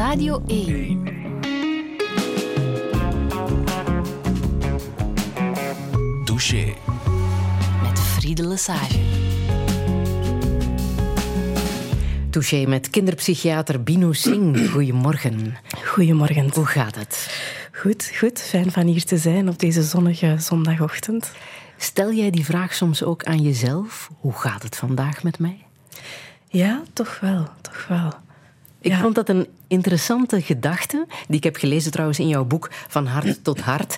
Radio 1. Douche. Met Friede Lesage. Touché met kinderpsychiater Bino Singh. Goedemorgen. Goedemorgen. Hoe gaat het? Goed, goed. Fijn van hier te zijn op deze zonnige zondagochtend. Stel jij die vraag soms ook aan jezelf? Hoe gaat het vandaag met mij? Ja, toch wel, toch wel. Ik Ja. vond dat een interessante gedachte, die ik heb gelezen trouwens in jouw boek Van Hart tot Hart.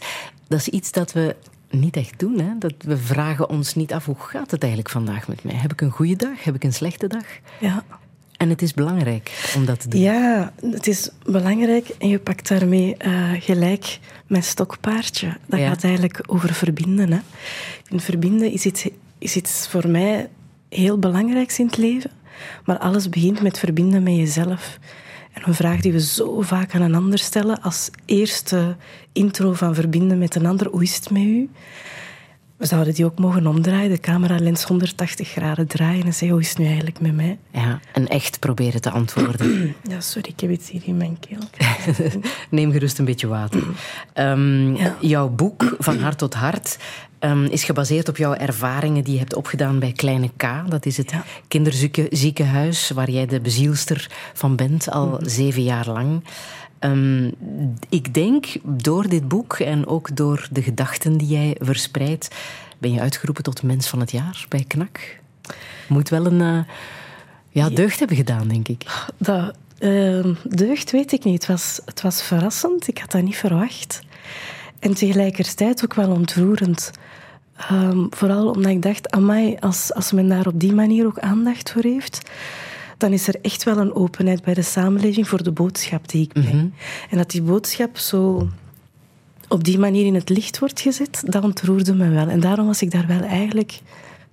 Dat is iets dat we niet echt doen. Hè? Dat we vragen ons niet af, hoe gaat het eigenlijk vandaag met mij? Heb ik een goede dag? Heb ik een slechte dag? Ja. En het is belangrijk om dat te doen. ja, het is belangrijk en je pakt daarmee eh, gelijk mijn stokpaardje. Dat Ja. gaat eigenlijk over verbinden. Hè. Vind verbinden is iets, is iets voor mij heel belangrijks in het leven. Maar alles begint met verbinden met jezelf. En een vraag die we zo vaak aan een ander stellen als eerste intro van verbinden met een ander. Hoe is het met u? We zouden die ook mogen omdraaien, de cameralens 180 graden draaien en zeggen, hoe is het nu eigenlijk met mij? Ja, en echt proberen te antwoorden. Ja, sorry, ik heb iets hier in mijn keel. Neem gerust een beetje water. Ehm, Ja. Jouw boek, Van Hart tot Hart, ehm, is gebaseerd op jouw ervaringen die je hebt opgedaan bij Kleine K. Dat is het Ja. kinderziekenhuis waar jij de bezielster van bent, al Mhm. zeven jaar lang. Ehm, ik denk, door dit boek en ook door de gedachten die jij verspreidt, ben je uitgeroepen tot mens van het jaar bij KNAK. Moet wel een eh, ja, deugd hebben gedaan, denk ik. Dat ehm, deugd weet ik niet. Het was, het was verrassend. Ik had dat niet verwacht. En tegelijkertijd ook wel ontroerend. Ehm, vooral omdat ik dacht, amai, als, als men daar op die manier ook aandacht voor heeft, dan is er echt wel een openheid bij de samenleving voor de boodschap die ik breng. En dat die boodschap zo op die manier in het licht wordt gezet, dat ontroerde me wel. En daarom was ik daar wel eigenlijk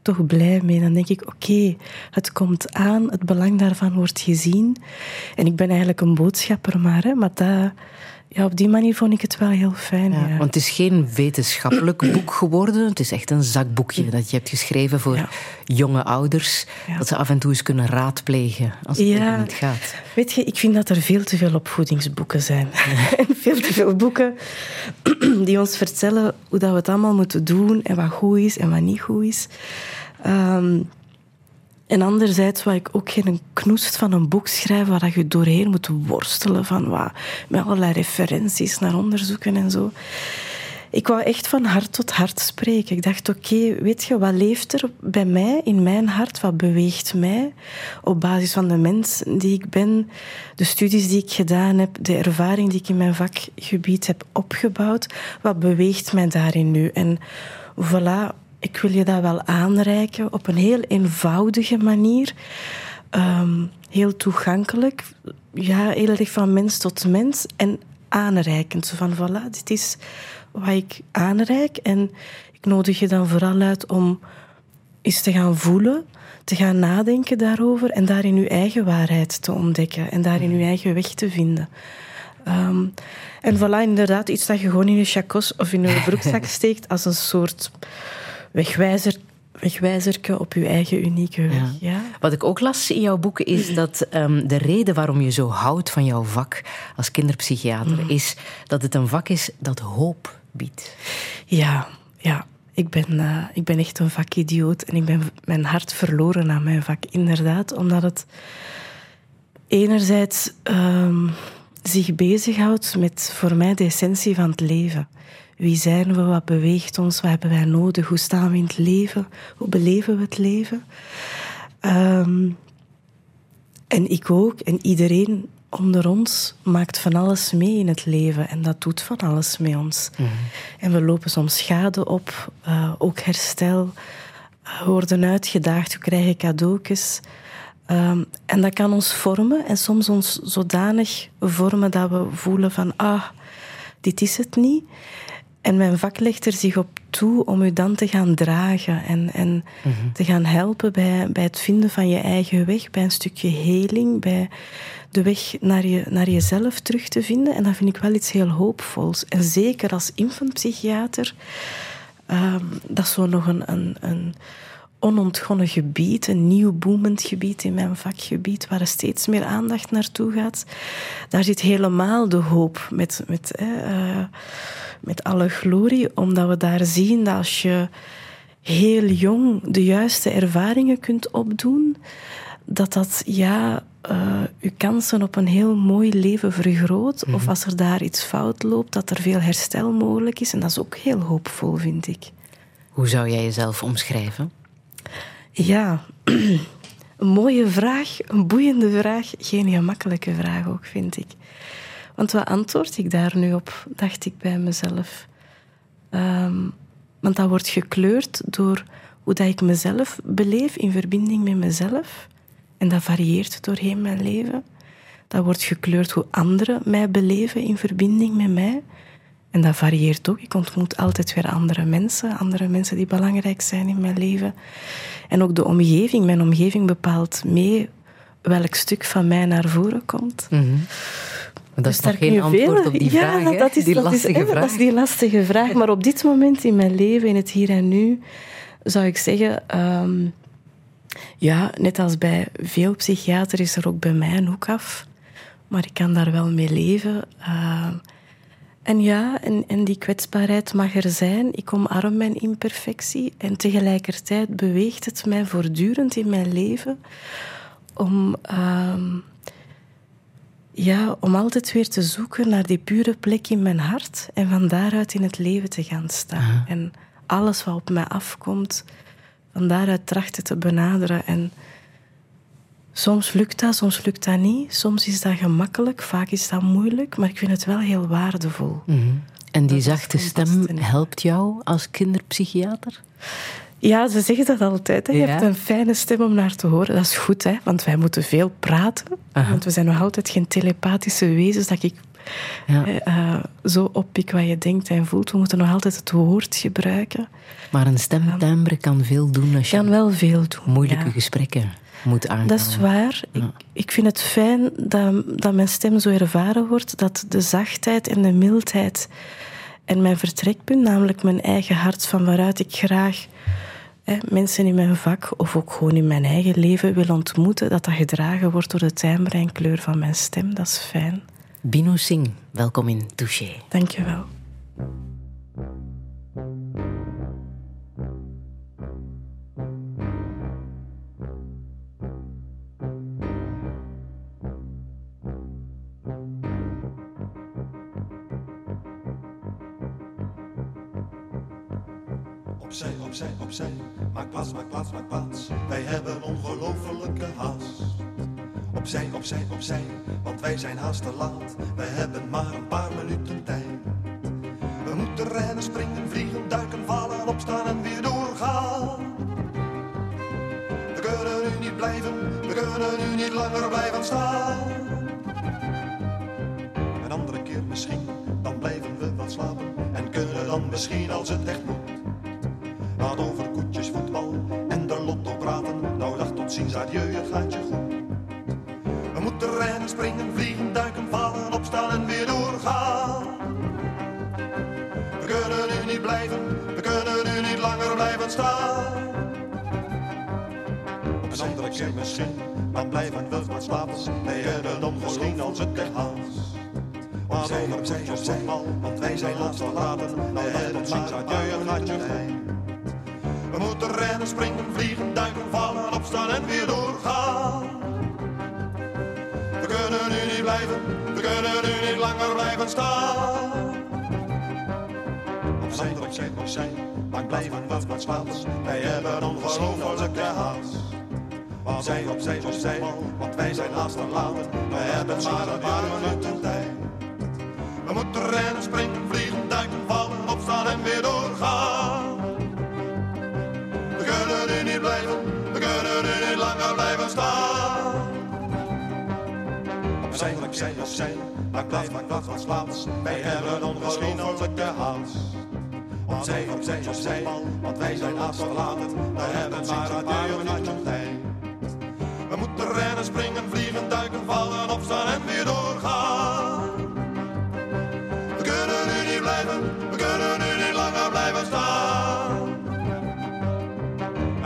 toch blij mee. Dan denk ik, oké, het komt aan, het belang daarvan wordt gezien. En ik ben eigenlijk een boodschapper maar, hè, maar dat, ja, op die manier vond ik het wel heel fijn. Ja, Ja, Want het is geen wetenschappelijk boek geworden. Het is echt een zakboekje dat je hebt geschreven voor Ja. jonge ouders. Dat ze af en toe eens kunnen raadplegen als het Ja. niet gaat. Weet je, ik vind dat er veel te veel opvoedingsboeken zijn. en veel te veel boeken die ons vertellen hoe dat we het allemaal moeten doen en wat goed is en wat niet goed is. Ehm, en anderzijds wou ik ook geen knoest van een boek schrijven waar je doorheen moet worstelen van wat, met allerlei referenties naar onderzoeken en zo. Ik wou echt van hart tot hart spreken. Ik dacht, oké, weet je, wat leeft er bij mij, in mijn hart? Wat beweegt mij op basis van de mens die ik ben, de studies die ik gedaan heb, de ervaring die ik in mijn vakgebied heb opgebouwd? Wat beweegt mij daarin nu? En voilà, ik wil je dat wel aanreiken op een heel eenvoudige manier. Ehm, heel toegankelijk. Ja, heel erg van mens tot mens. En aanreikend. Zo van, voilà, dit is wat ik aanreik. En ik nodig je dan vooral uit om eens te gaan voelen, te gaan nadenken daarover en daarin uw eigen waarheid te ontdekken en daarin uw eigen weg te vinden. Ehm, en voilà, inderdaad, iets dat je gewoon in je chacos of in je broekzak steekt als een soort wegwijzer, wegwijzerke op je eigen unieke weg. Ja. Ja. Wat ik ook las in jouw boek is dat ehm, de reden waarom je zo houdt van jouw vak als kinderpsychiater Mm. is dat het een vak is dat hoop biedt. Ja, ja. Ik ben, eh, ik ben echt een vakidioot en ik ben mijn hart verloren aan mijn vak, inderdaad. Omdat het enerzijds ehm, zich bezighoudt met voor mij de essentie van het leven. Wie zijn we? Wat beweegt ons? Wat hebben wij nodig? Hoe staan we in het leven? Hoe beleven we het leven? Ehm, en ik ook, en iedereen onder ons maakt van alles mee in het leven. En dat doet van alles met ons. En we lopen soms schade op, eh, ook herstel. Eh, we worden uitgedaagd, we krijgen cadeautjes. Ehm, en dat kan ons vormen en soms ons zodanig vormen dat we voelen van, ah, dit is het niet. En mijn vak legt er zich op toe om u dan te gaan dragen en, en te gaan helpen bij, bij het vinden van je eigen weg, bij een stukje heling, bij de weg naar, je, naar jezelf terug te vinden. En dat vind ik wel iets heel hoopvols. En zeker als infantpsychiater, ehm, dat is zo nog een, een, een onontgonnen gebied, een nieuw boemend gebied in mijn vakgebied, waar er steeds meer aandacht naartoe gaat. Daar zit helemaal de hoop met, met, eh, met alle glorie, omdat we daar zien dat als je heel jong de juiste ervaringen kunt opdoen, dat dat ja, uh, uw kansen op een heel mooi leven vergroot. Of Mhm. als er daar iets fout loopt, dat er veel herstel mogelijk is. En dat is ook heel hoopvol, vind ik. Hoe zou jij jezelf omschrijven? Ja, een mooie vraag, een boeiende vraag. Geen gemakkelijke vraag ook, vind ik. Want wat antwoord ik daar nu op, dacht ik bij mezelf. Ehm, want dat wordt gekleurd door hoe dat ik mezelf beleef in verbinding met mezelf. En dat varieert doorheen mijn leven. Dat wordt gekleurd hoe anderen mij beleven in verbinding met mij. En dat varieert ook. Ik ontmoet altijd weer andere mensen, andere mensen die belangrijk zijn in mijn leven. En ook de omgeving. Mijn omgeving bepaalt mee welk stuk van mij naar voren komt. Mhm. Dat is Dus nog geen antwoord op die ja, vraag? Dat is, die dat is, lastige hè, vraag. Dat is die lastige vraag. Maar op dit moment in mijn leven, in het hier en nu, zou ik zeggen... ehm, ja, net als bij veel psychiaters is er ook bij mij een hoek af. Maar ik kan daar wel mee leven. Ehm, en ja, en, en die kwetsbaarheid mag er zijn. Ik omarm mijn imperfectie. En tegelijkertijd beweegt het mij voortdurend in mijn leven om... ehm, ja, om altijd weer te zoeken naar die pure plek in mijn hart en van daaruit in het leven te gaan staan. En alles wat op mij afkomt, van daaruit trachten te benaderen. En soms lukt dat, soms lukt dat niet. Soms is dat gemakkelijk, vaak is dat moeilijk, maar ik vind het wel heel waardevol. Mhm. En die zachte stem helpt jou als kinderpsychiater? Ja, ze zeggen dat altijd. Hè. Je Ja. hebt een fijne stem om naar te horen. Dat is goed, hè? want wij moeten veel praten. Aha. Want we zijn nog altijd geen telepathische wezens dat ik Ja. eh, zo oppik wat je denkt en voelt. We moeten nog altijd het woord gebruiken. Maar een stemtimbre kan veel doen als je kan wel veel doen. moeilijke ja. gesprekken moet aangaan. Dat is waar. Ik, ik vind het fijn dat, dat mijn stem zo ervaren wordt, dat de zachtheid en de mildheid en mijn vertrekpunt, namelijk mijn eigen hart van waaruit ik graag hè, mensen in mijn vak of ook gewoon in mijn eigen leven wil ontmoeten, dat dat gedragen wordt door de timbre en kleur van mijn stem. Dat is fijn. Bino Singh, welkom in Touché. Dank Opzij, opzij, opzij. Maak plaats, maak plaats, maak plaats. Wij hebben ongelofelijke haast. Opzij, opzij, opzij. Want wij zijn haast te laat. Wij hebben maar een paar minuten tijd. We moeten rennen, springen, vliegen, duiken, vallen, opstaan en weer doorgaan. We kunnen nu niet blijven, we kunnen nu niet langer blijven staan. Een andere keer misschien, dan blijven we wel slapen. En kunnen dan misschien als het echt moet. Laat over koetjes, voetbal en de lotto praten. Nou dag tot ziens, adieu, het gaat je goed. We moeten rennen, springen, vliegen, duiken, vallen, opstaan en weer doorgaan. We kunnen nu niet blijven, we kunnen nu niet langer blijven staan. Op een andere keer misschien, dan blijven we maar slapen. Wij hebben dan misschien als het echt haast. Maar over koetjes, voetbal, want wij zijn laatst verlaten. Nou dag tot ziens, adieu, het gaat je goed. We moeten rennen, springen, vliegen, duiken, vallen, opstaan en weer doorgaan. We kunnen nu niet blijven, we kunnen nu niet langer blijven staan. Opzij, opzij, opzij, maar blijven we maar slapen. Wij hebben ongelofelijke haast. Opzij, opzij, opzij, want wij zijn haast verlaten. We hebben maar een paar minuten tijd. We moeten rennen, springen, vliegen, duiken, vallen, opstaan en weer doorgaan. We kunnen nu niet langer blijven staan. Opzij, opzij, opzij, maak plaats, maak plaats, maak plaats. Wij hebben ongelofelijke haast. Opzij, opzij, opzij, want wij zijn verlaten. We hebben maar een paar minuten tijd. We moeten rennen, springen, vliegen, duiken, vallen, opstaan en weer doorgaan. We kunnen nu niet blijven, we kunnen nu niet langer blijven staan.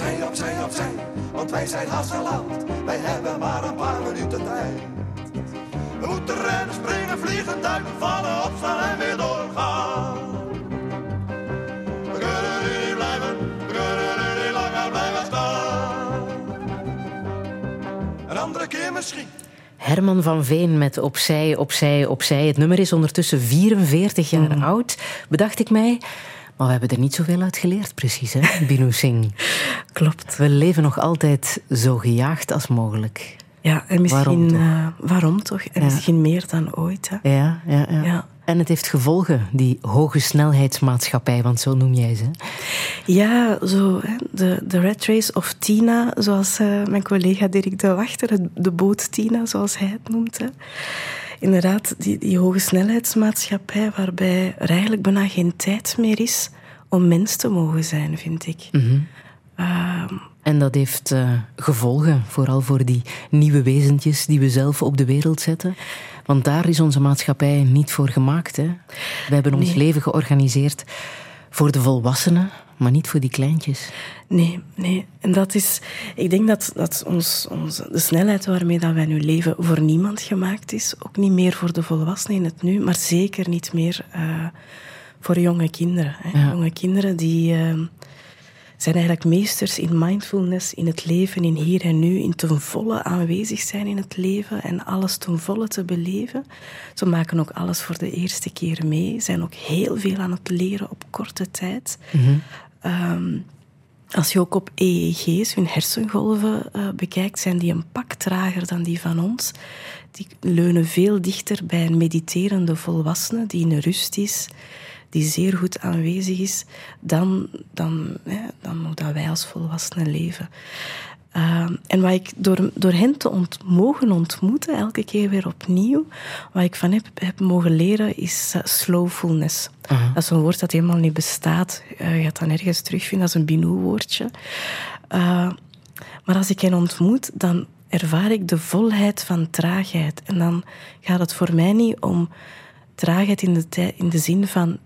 Opzij, opzij, opzij, want wij zijn haast. Wij hebben maar een paar minuten tijd. We moeten rennen, springen, vliegen, duiken, vallen, opstaan en weer doorgaan. We kunnen nu niet blijven, we kunnen nu niet langer blijven staan. Een andere keer misschien. Herman van Veen met Opzij, Opzij, Opzij. Het nummer is ondertussen 44 jaar Mm. oud, bedacht ik mij. Maar we hebben er niet zoveel uit geleerd, precies, hè, Binu Singh? Klopt. We leven nog altijd zo gejaagd als mogelijk. Ja, en Waarom misschien... toch? eh, waarom toch? En Ja. misschien meer dan ooit. Hè? Ja, ja, ja. Ja. En het heeft gevolgen, die hoge snelheidsmaatschappij, want zo noem jij ze. Ja, zo, de, de Red Race of Tina, zoals eh, mijn collega Dirk de Wachter, de boot Tina, zoals hij het noemt. Inderdaad, die, die hoge snelheidsmaatschappij, waarbij er eigenlijk bijna geen tijd meer is om mens te mogen zijn, vind ik. Ehm, En dat heeft eh, gevolgen, vooral voor die nieuwe wezentjes die we zelf op de wereld zetten. Want daar is onze maatschappij niet voor gemaakt. Hè? We hebben ons Nee. leven georganiseerd voor de volwassenen, maar niet voor die kleintjes. Nee, nee. En dat is... Ik denk dat, dat ons, ons, de snelheid waarmee dat wij nu leven voor niemand gemaakt is. Ook niet meer voor de volwassenen in het nu, maar zeker niet meer eh, voor jonge kinderen. Hè. Ja. Jonge kinderen die eh, zijn eigenlijk meesters in mindfulness, in het leven, in hier en nu, in ten volle aanwezig zijn in het leven en alles ten volle te beleven. Ze maken ook alles voor de eerste keer mee, zijn ook heel veel aan het leren op korte tijd. Ehm, als je ook op EEG's, hun hersengolven, eh, bekijkt, zijn die een pak trager dan die van ons. Die leunen veel dichter bij een mediterende volwassene die in rust is, die zeer goed aanwezig is, dan, dan, hè, dan hoe dat wij als volwassenen leven. Ehm, en wat ik door, door hen te ont, mogen ontmoeten, elke keer weer opnieuw, wat ik van heb, heb mogen leren, is eh, slowfulness. Dat is een woord dat helemaal niet bestaat. Eh, je gaat dat nergens terugvinden, dat is een Binoe-woordje. Eh, maar als ik hen ontmoet, dan ervaar ik de volheid van traagheid. En dan gaat het voor mij niet om traagheid in de, in de zin van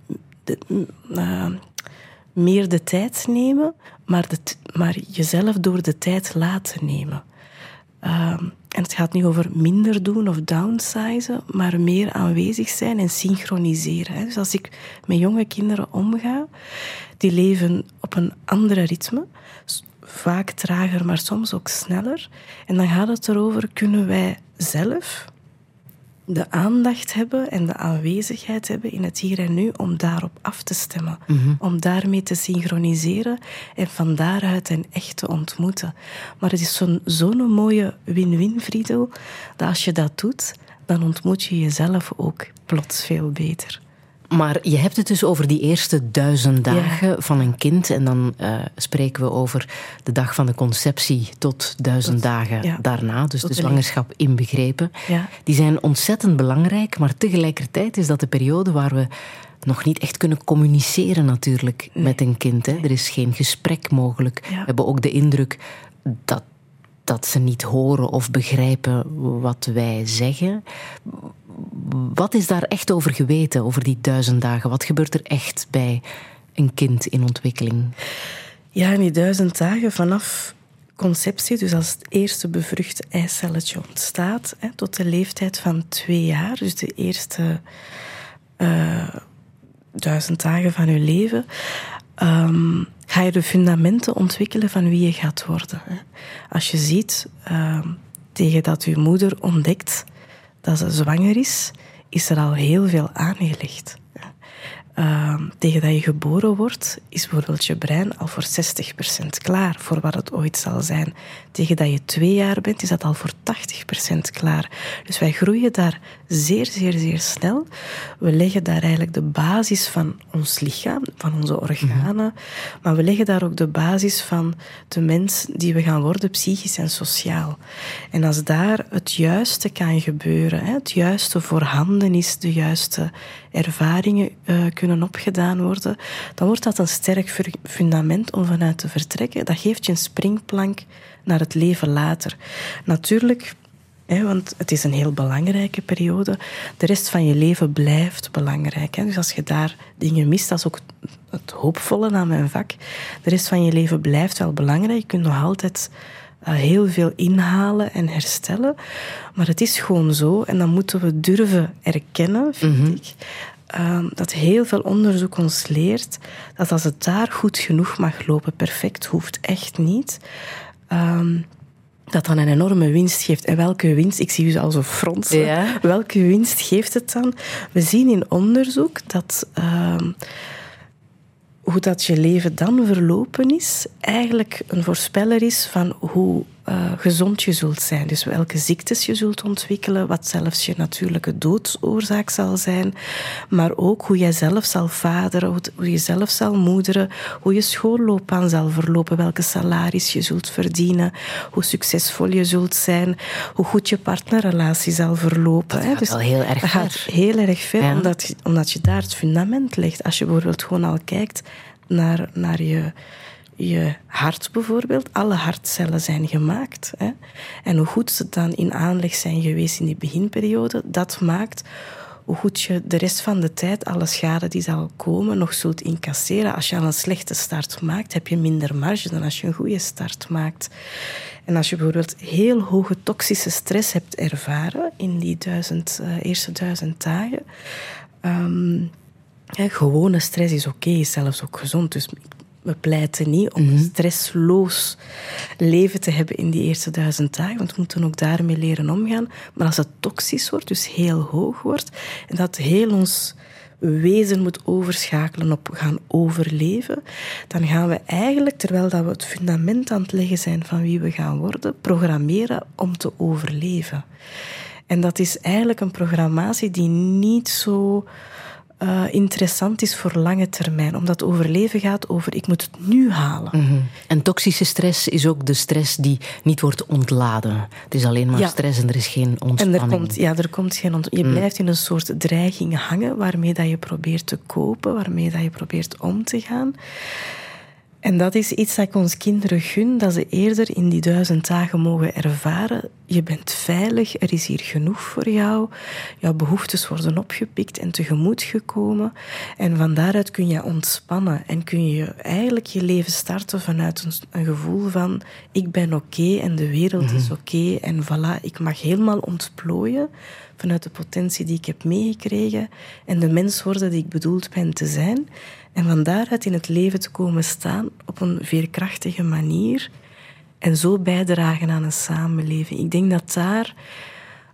de, meer de tijd nemen, maar, maar jezelf door de tijd laten nemen. Ehm, en het gaat niet over minder doen of downsizen, maar meer aanwezig zijn en synchroniseren. Hè. Dus als ik met jonge kinderen omga, die leven op een andere ritme, vaak trager, maar soms ook sneller. En dan gaat het erover, kunnen wij zelf de aandacht hebben en de aanwezigheid hebben in het hier en nu om daarop af te stemmen. Om daarmee te synchroniseren en van daaruit een echt te ontmoeten. Maar het is zo'n zo'n mooie win-win, Friedel, dat als je dat doet, dan ontmoet je jezelf ook plots veel beter. Maar je hebt het dus over die eerste duizend dagen van een kind. En dan eh, spreken we over de dag van de conceptie tot duizend dagen ja. daarna. Dus Tot de zwangerschap inbegrepen. Ja. Die zijn ontzettend belangrijk. Maar tegelijkertijd is dat de periode waar we nog niet echt kunnen communiceren natuurlijk met een kind. Hè. Er is geen gesprek mogelijk. We hebben ook de indruk dat, dat ze niet horen of begrijpen wat wij zeggen. Wat is daar echt over geweten, over die duizend dagen? Wat gebeurt er echt bij een kind in ontwikkeling? Ja, in die duizend dagen vanaf conceptie, dus als het eerste bevruchte eicelletje ontstaat, hè, tot de leeftijd van twee jaar, dus de eerste eh, duizend dagen van je leven, ehm, ga je de fundamenten ontwikkelen van wie je gaat worden. Hè. Als je ziet, ehm, tegen dat je moeder ontdekt dat ze zwanger is, is er al heel veel aangelegd. uh, tegen dat je geboren wordt, is bijvoorbeeld je brein al voor 60% klaar voor wat het ooit zal zijn. Tegen dat je twee jaar bent, is dat al voor 80% klaar. Dus wij groeien daar zeer, zeer, zeer snel. We leggen daar eigenlijk de basis van ons lichaam, van onze organen, maar we leggen daar ook de basis van de mens die we gaan worden, psychisch en sociaal. En als daar het juiste kan gebeuren, het juiste voorhanden is, de juiste ervaringen uh, kunnen opgedaan worden, dan wordt dat een sterk fundament om vanuit te vertrekken. Dat geeft je een springplank naar het leven later. Natuurlijk, want het is een heel belangrijke periode. De rest van je leven blijft belangrijk. Hè. Dus als je daar dingen mist, dat is ook het hoopvolle aan mijn vak. De rest van je leven blijft wel belangrijk. Je kunt nog altijd uh, heel veel inhalen en herstellen. Maar het is gewoon zo, en dan moeten we durven erkennen, vind mm -hmm. ik, uh, dat heel veel onderzoek ons leert dat als het daar goed genoeg mag lopen, perfect hoeft echt niet. Um, dat dan een enorme winst geeft. En welke winst? Ik zie u al zo fronsen. Ja. Welke winst geeft het dan? We zien in onderzoek dat uh, hoe dat je leven dan verlopen is, eigenlijk een voorspeller is van hoe uh, gezond je zult zijn. Dus welke ziektes je zult ontwikkelen, wat zelfs je natuurlijke doodsoorzaak zal zijn, maar ook hoe jij zelf zal vaderen, hoe je zelf zal moederen, hoe je schoolloopbaan zal verlopen, welke salaris je zult verdienen, hoe succesvol je zult zijn, hoe goed je partnerrelatie zal verlopen. Dat gaat dus wel heel erg dat gaat ver. heel erg ver, Ja. omdat, je, omdat je daar het fundament legt. Als je bijvoorbeeld gewoon al kijkt naar, naar je, je hart bijvoorbeeld. Alle hartcellen zijn gemaakt. Hè? En hoe goed ze dan in aanleg zijn geweest in die beginperiode, dat maakt hoe goed je de rest van de tijd alle schade die zal komen nog zult incasseren. Als je al een slechte start maakt, heb je minder marge dan als je een goede start maakt. En als je bijvoorbeeld heel hoge toxische stress hebt ervaren in die duizend, uh, eerste duizend dagen. Um, ja, gewone stress is oké, is zelfs ook gezond. Dus we pleiten niet om een stressloos leven te hebben in die eerste duizend dagen, want we moeten ook daarmee leren omgaan. Maar als het toxisch wordt, dus heel hoog wordt, en dat heel ons wezen moet overschakelen op gaan overleven, dan gaan we eigenlijk, terwijl dat we het fundament aan het leggen zijn van wie we gaan worden, programmeren om te overleven. En dat is eigenlijk een programmatie die niet zo uh, interessant is voor lange termijn. Omdat overleven gaat over ik moet het nu halen. Mm -hmm. En toxische stress is ook de stress die niet wordt ontladen. Het is alleen maar Ja. stress en er is geen ontspanning. En er komt, ja, er komt geen ont- Je Mm. blijft in een soort dreiging hangen waarmee dat je probeert te kopen, waarmee dat je probeert om te gaan. En dat is iets dat ik ons kinderen gun, dat ze eerder in die duizend dagen mogen ervaren. Je bent veilig, er is hier genoeg voor jou. Jouw behoeftes worden opgepikt en tegemoet gekomen. En van daaruit kun je ontspannen en kun je eigenlijk je leven starten vanuit een, een gevoel van ik ben oké en de wereld is oké en voilà, ik mag helemaal ontplooien vanuit de potentie die ik heb meegekregen en de mens worden die ik bedoeld ben te zijn. En van daaruit in het leven te komen staan op een veerkrachtige manier en zo bijdragen aan een samenleving. Ik denk dat daar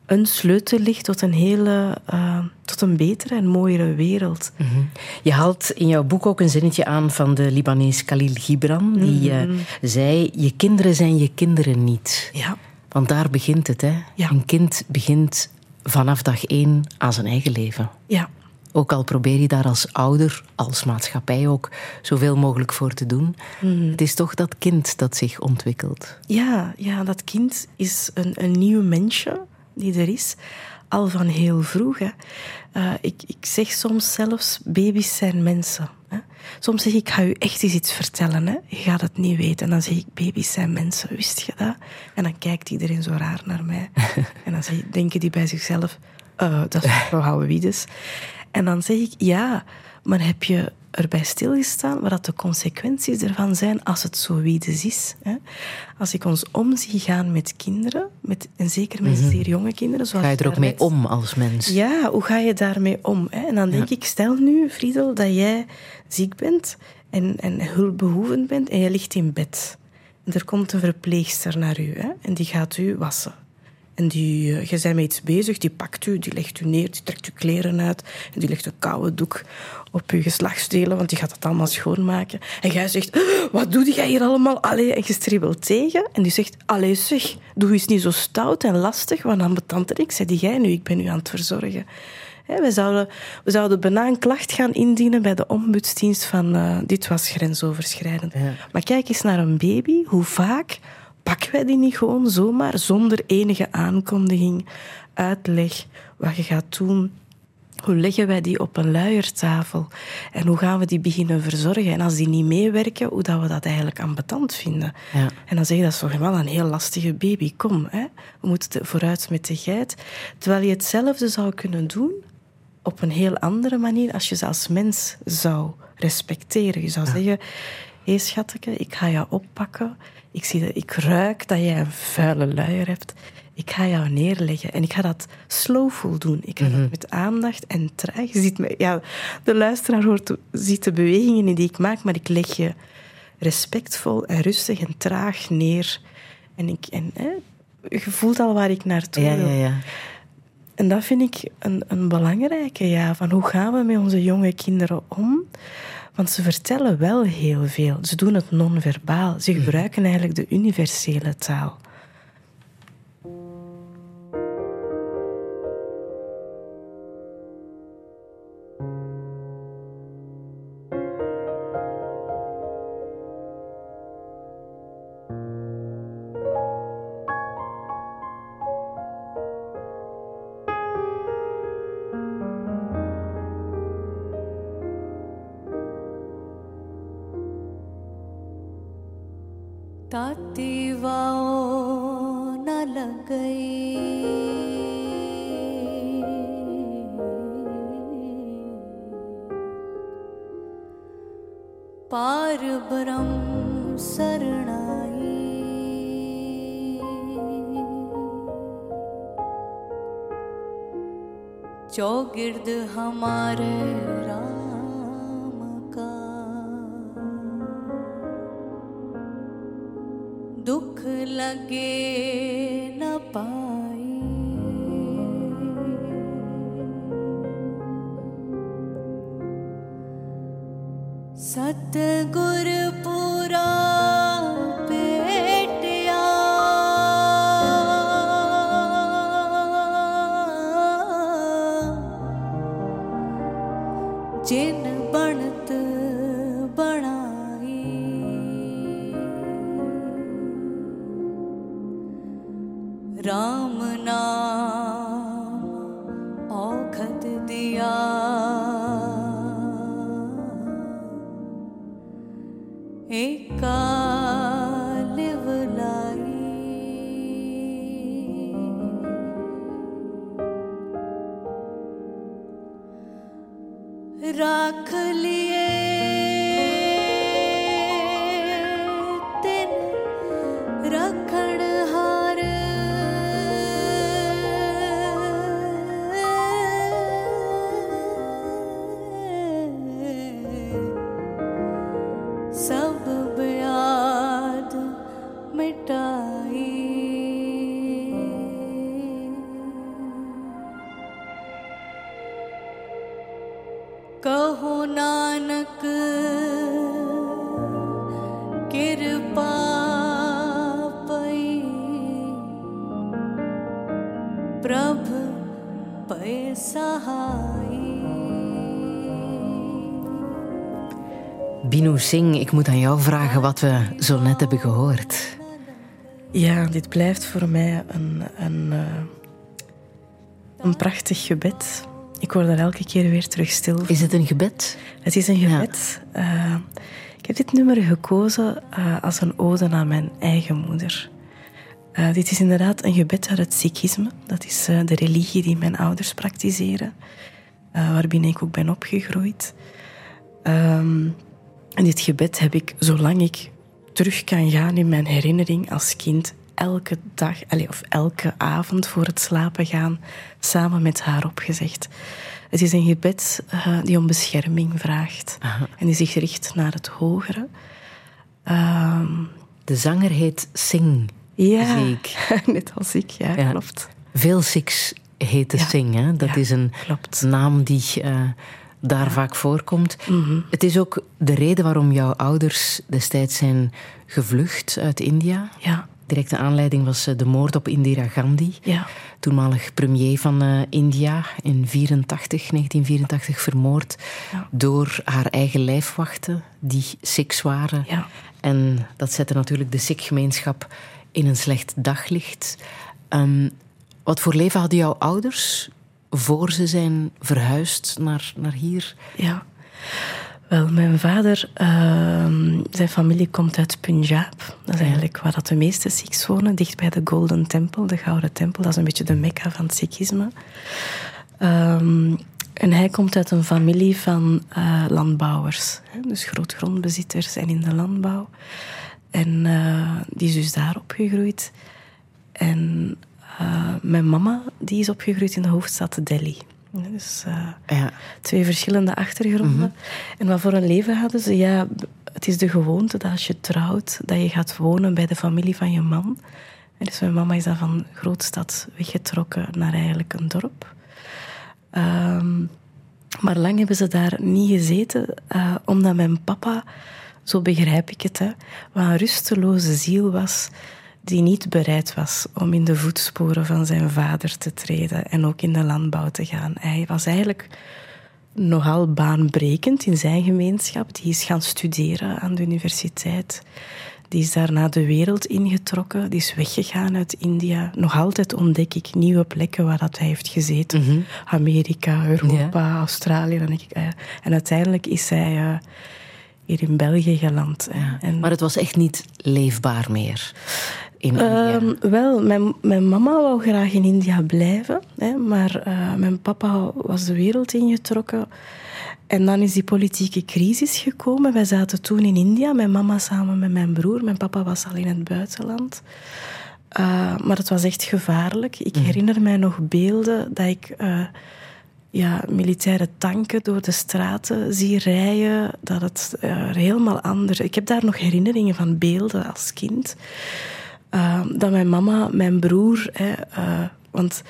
een sleutel ligt tot een hele, uh, tot een betere en mooiere wereld. Mm -hmm. Je haalt in jouw boek ook een zinnetje aan van de Libanees Khalil Gibran, die mm -hmm. uh, zei: Je kinderen zijn je kinderen niet. Ja. Want daar begint het, hè? Ja. Een kind begint vanaf dag één aan zijn eigen leven. Ja. Ook al probeer je daar als ouder, als maatschappij ook, zoveel mogelijk voor te doen. Mm. Het is toch dat kind dat zich ontwikkelt. Ja, ja dat kind is een, een nieuw mensje die er is. Al van heel vroeg. Hè. Uh, ik, ik zeg soms zelfs, baby's zijn mensen. Soms zeg ik, ik ga u echt eens iets vertellen. Hè. Je gaat het niet weten. En dan zeg ik, baby's zijn mensen. Wist je dat? En dan kijkt iedereen zo raar naar mij. en dan zeg, denken die bij zichzelf, uh, dat is mevrouw Houwewiedes. En dan zeg ik, ja, maar heb je erbij stilgestaan wat de consequenties ervan zijn als het zo wiedes is? Hè? Als ik ons om zie gaan met kinderen, met, en zeker met zeer jonge kinderen. Zoals Ga je er ook mee om als mens? Ja, hoe ga je daarmee om? Hè? En dan denk ja. ik, stel nu, Friedel, dat jij ziek bent en, en hulpbehoevend bent en je ligt in bed. En er komt een verpleegster naar u hè? en die gaat u wassen. En die, uh, je bent met iets bezig, die pakt u, die legt u neer, die trekt uw kleren uit en die legt een koude doek op uw geslachtsdelen, want die gaat het allemaal schoonmaken. En jij zegt, wat doe jij hier allemaal? Allee, en je stribbelt tegen. En die zegt, allee zeg, doe eens niet zo stout en lastig, want dan betante ik. Zeg jij nu, ik ben u aan het verzorgen. we, zouden, we zouden bijna een klacht gaan indienen bij de ombudsdienst van uh, dit was grensoverschrijdend. Ja. Maar kijk eens naar een baby, hoe vaak pakken wij die niet gewoon zomaar zonder enige aankondiging, uitleg, wat je gaat doen. Hoe leggen wij die op een luiertafel? En hoe gaan we die beginnen verzorgen? En als die niet meewerken, hoe dat we dat eigenlijk ambetant vinden? Ja. En dan zeg je, dat is toch wel een heel lastige baby. Kom, hè? we moeten vooruit met de geit. Terwijl je hetzelfde zou kunnen doen op een heel andere manier als je ze als mens zou respecteren. Je zou zeggen, hé hey, schatje, ik ga jou oppakken. Ik, zie dat, ik ruik dat jij een vuile luier hebt. Ik ga jou neerleggen en ik ga dat slowful doen. Ik ga mm -hmm. dat met aandacht en traag. Je ziet me, ja, de luisteraar hoort, ziet de bewegingen die ik maak, maar ik leg je respectvol en rustig en traag neer. En, ik, en hè, je voelt al waar ik naartoe ja, wil. Ja, ja. En dat vind ik een, een belangrijke, ja. Van hoe gaan we met onze jonge kinderen om? Want ze vertellen wel heel veel. Ze doen het non-verbaal. Ze gebruiken eigenlijk de universele taal. गिर्द हमारे कहो नानक कृपा पई प्रभ पै सहाई Binu Singh, ik moet aan jou vragen wat we zo net hebben gehoord. Ja, dit blijft voor mij een, een, uh, een prachtig gebed. Ik word er elke keer weer terug stil van. Is het een gebed? Het is een gebed. Ja. Uh, ik heb dit nummer gekozen uh, als een ode aan mijn eigen moeder. dit is inderdaad een gebed uit het Sikhisme. Dat is de religie die mijn ouders praktiseren. waarbinnen ik ook ben opgegroeid. Um, en dit gebed heb ik, zolang ik terug kan gaan in mijn herinnering als kind, elke dag, of elke avond voor het slapen gaan, samen met haar opgezegd. Het is een gebed uh, die om bescherming vraagt Aha. en die zich richt naar het hogere. Uh, de zanger heet Singh. Ja, zie ik. net als ik, ja, Ja. klopt. Veel Six heet de Ja. Sing. Hè? Dat Ja, is een klopt. naam die eh, daar vaak voorkomt. Mhm. Het is ook de reden waarom jouw ouders destijds zijn gevlucht uit India. Ja, Directe aanleiding was eh, de moord op Indira Gandhi, ja, toenmalig premier van eh, India in 84, 1984 vermoord Ja. door haar eigen lijfwachten die Sikhs waren. ja. En dat zette natuurlijk de Sikh-gemeenschap in een slecht daglicht. Ehm, wat voor leven hadden jouw ouders voor ze zijn verhuisd naar, naar hier? Ja. Wel, mijn vader, ehm, zijn familie komt uit Punjab. Dat is eigenlijk waar dat de meeste Sikhs wonen, dicht bij de Golden Temple, de Gouden Tempel. Dat is een beetje de mekka van het Sikhisme. Ehm, en hij komt uit een familie van eh, landbouwers, hè, dus grootgrondbezitters en in de landbouw. En eh, die is dus daar opgegroeid. En eh, mijn mama die is opgegroeid in de hoofdstad Delhi. Dus eh, Ja, twee verschillende achtergronden. En wat voor een leven hadden ze? Ja, het is de gewoonte dat als je trouwt, dat je gaat wonen bij de familie van je man. En dus mijn mama is dan van grootstad weggetrokken naar eigenlijk een dorp. Ehm, maar lang hebben ze daar niet gezeten, eh, omdat mijn papa, zo begrijp ik het, hè, wat een rusteloze ziel was, die niet bereid was om in de voetsporen van zijn vader te treden en ook in de landbouw te gaan. Hij was eigenlijk nogal baanbrekend in zijn gemeenschap. Die is gaan studeren aan de universiteit. Die is daarna de wereld ingetrokken. Die is weggegaan uit India. Nog altijd ontdek ik nieuwe plekken waar dat hij heeft gezeten. Amerika, Europa, Australië. Dan denk ik, ah. En uiteindelijk is hij eh, hier in België geland. En, maar het was echt niet leefbaar meer in India. Ehm, wel, mijn, mijn mama wou graag in India blijven, hè, maar eh, mijn papa was de wereld ingetrokken. En dan is die politieke crisis gekomen. Wij zaten toen in India, mijn mama samen met mijn broer. Mijn papa was al in het buitenland. Eh, maar het was echt gevaarlijk. Ik herinner mij nog beelden dat ik eh, ja, militaire tanken door de straten zie rijden. Dat het helemaal anders Ik heb daar nog herinneringen van beelden als kind. Uh, dat mijn mama, mijn broer, hè, uh, want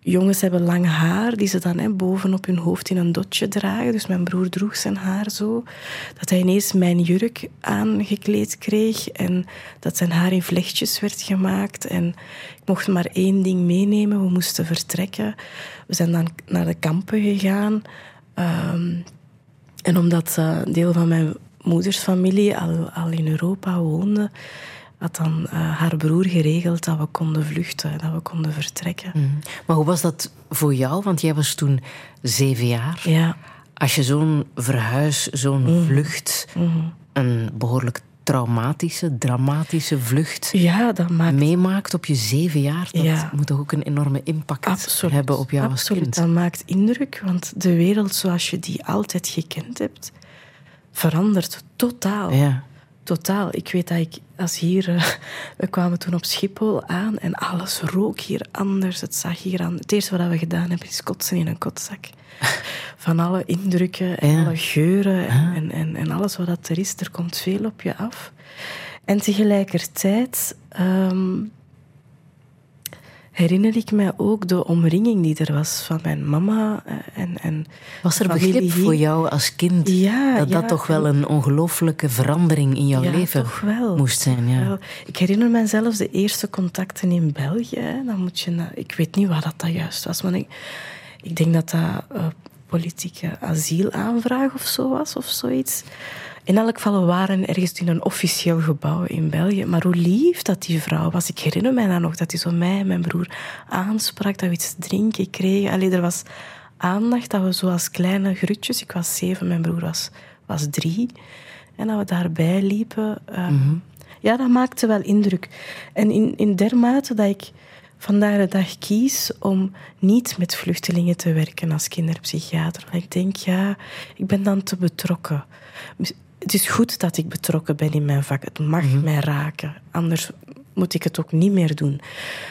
jongens hebben lang haar, die ze dan hè, boven op hun hoofd in een dotje dragen. Dus mijn broer droeg zijn haar zo. Dat hij ineens mijn jurk aangekleed kreeg en dat zijn haar in vlechtjes werd gemaakt. En ik mocht maar één ding meenemen, we moesten vertrekken. We zijn dan naar de kampen gegaan. Um, en omdat een deel van mijn moeders familie al, al in Europa woonde had dan uh, haar broer geregeld dat we konden vluchten, dat we konden vertrekken. Mm. Maar hoe was dat voor jou? Want jij was toen zeven jaar. Ja. Als je zo'n verhuis, zo'n mm. vlucht, mm. een behoorlijk traumatische, dramatische vlucht ja, dat maakt... meemaakt op je zeven jaar, dat ja. moet toch ook een enorme impact Absoluut. hebben op jou Absoluut. als kind? Dat maakt indruk, want de wereld zoals je die altijd gekend hebt, verandert totaal. Ja. Totaal. Ik weet dat ik, als hier, uh, we kwamen toen op Schiphol aan en alles rook hier anders. Het zag hier aan. Het eerste wat we gedaan hebben is kotsen in een kotzak. Van alle indrukken en Ja. alle geuren en, Ja. en, en, en alles wat dat er is, er komt veel op je af. En tegelijkertijd um, herinner ik mij ook de omringing die er was van mijn mama. eh, En, en Was er begrip voor jou als kind Ja, dat dat toch wel en- een ongelooflijke verandering in jouw Ja, leven toch wel. moest zijn? Ja. Wel, ik herinner me zelfs de eerste contacten in België. Dan moet je ik weet niet waar dat, dat juist was, maar ik, ik denk dat dat eh, politieke asielaanvraag of zo was, of zoiets. In elk geval, we waren ergens in een officieel gebouw in België. Maar hoe lief dat die vrouw was. Ik herinner mij dan nog dat hij zo mij en mijn broer aansprak, dat we iets te drinken kregen. Allee, er was aandacht dat we zo als kleine grutjes... Ik was zeven, mijn broer was, was drie. En dat we daarbij liepen... eh, Ja, dat maakte wel indruk. En in, in dermate dat ik vandaag de dag kies om niet met vluchtelingen te werken als kinderpsychiater. Want ik denk, ja, ik ben dan te betrokken. Het is goed dat ik betrokken ben in mijn vak. Het mag mij raken. Anders moet ik het ook niet meer doen.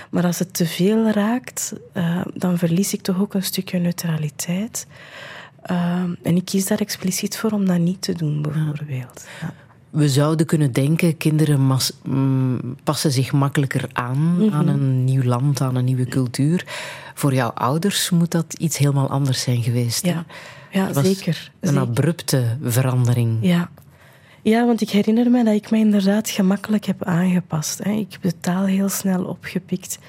Maar als het te veel raakt, uh, dan verlies ik toch ook een stukje neutraliteit. Uh, en ik kies daar expliciet voor om dat niet te doen, bijvoorbeeld. Ja. we zouden kunnen denken, kinderen mm, passen zich makkelijker aan aan een nieuw land, aan een nieuwe cultuur. Voor jouw ouders moet dat iets helemaal anders zijn geweest. hè? Ja, zeker. Een zeker. abrupte verandering. Ja. ja, want ik herinner me dat ik me inderdaad gemakkelijk heb aangepast. Hè. Ik heb de taal heel snel opgepikt.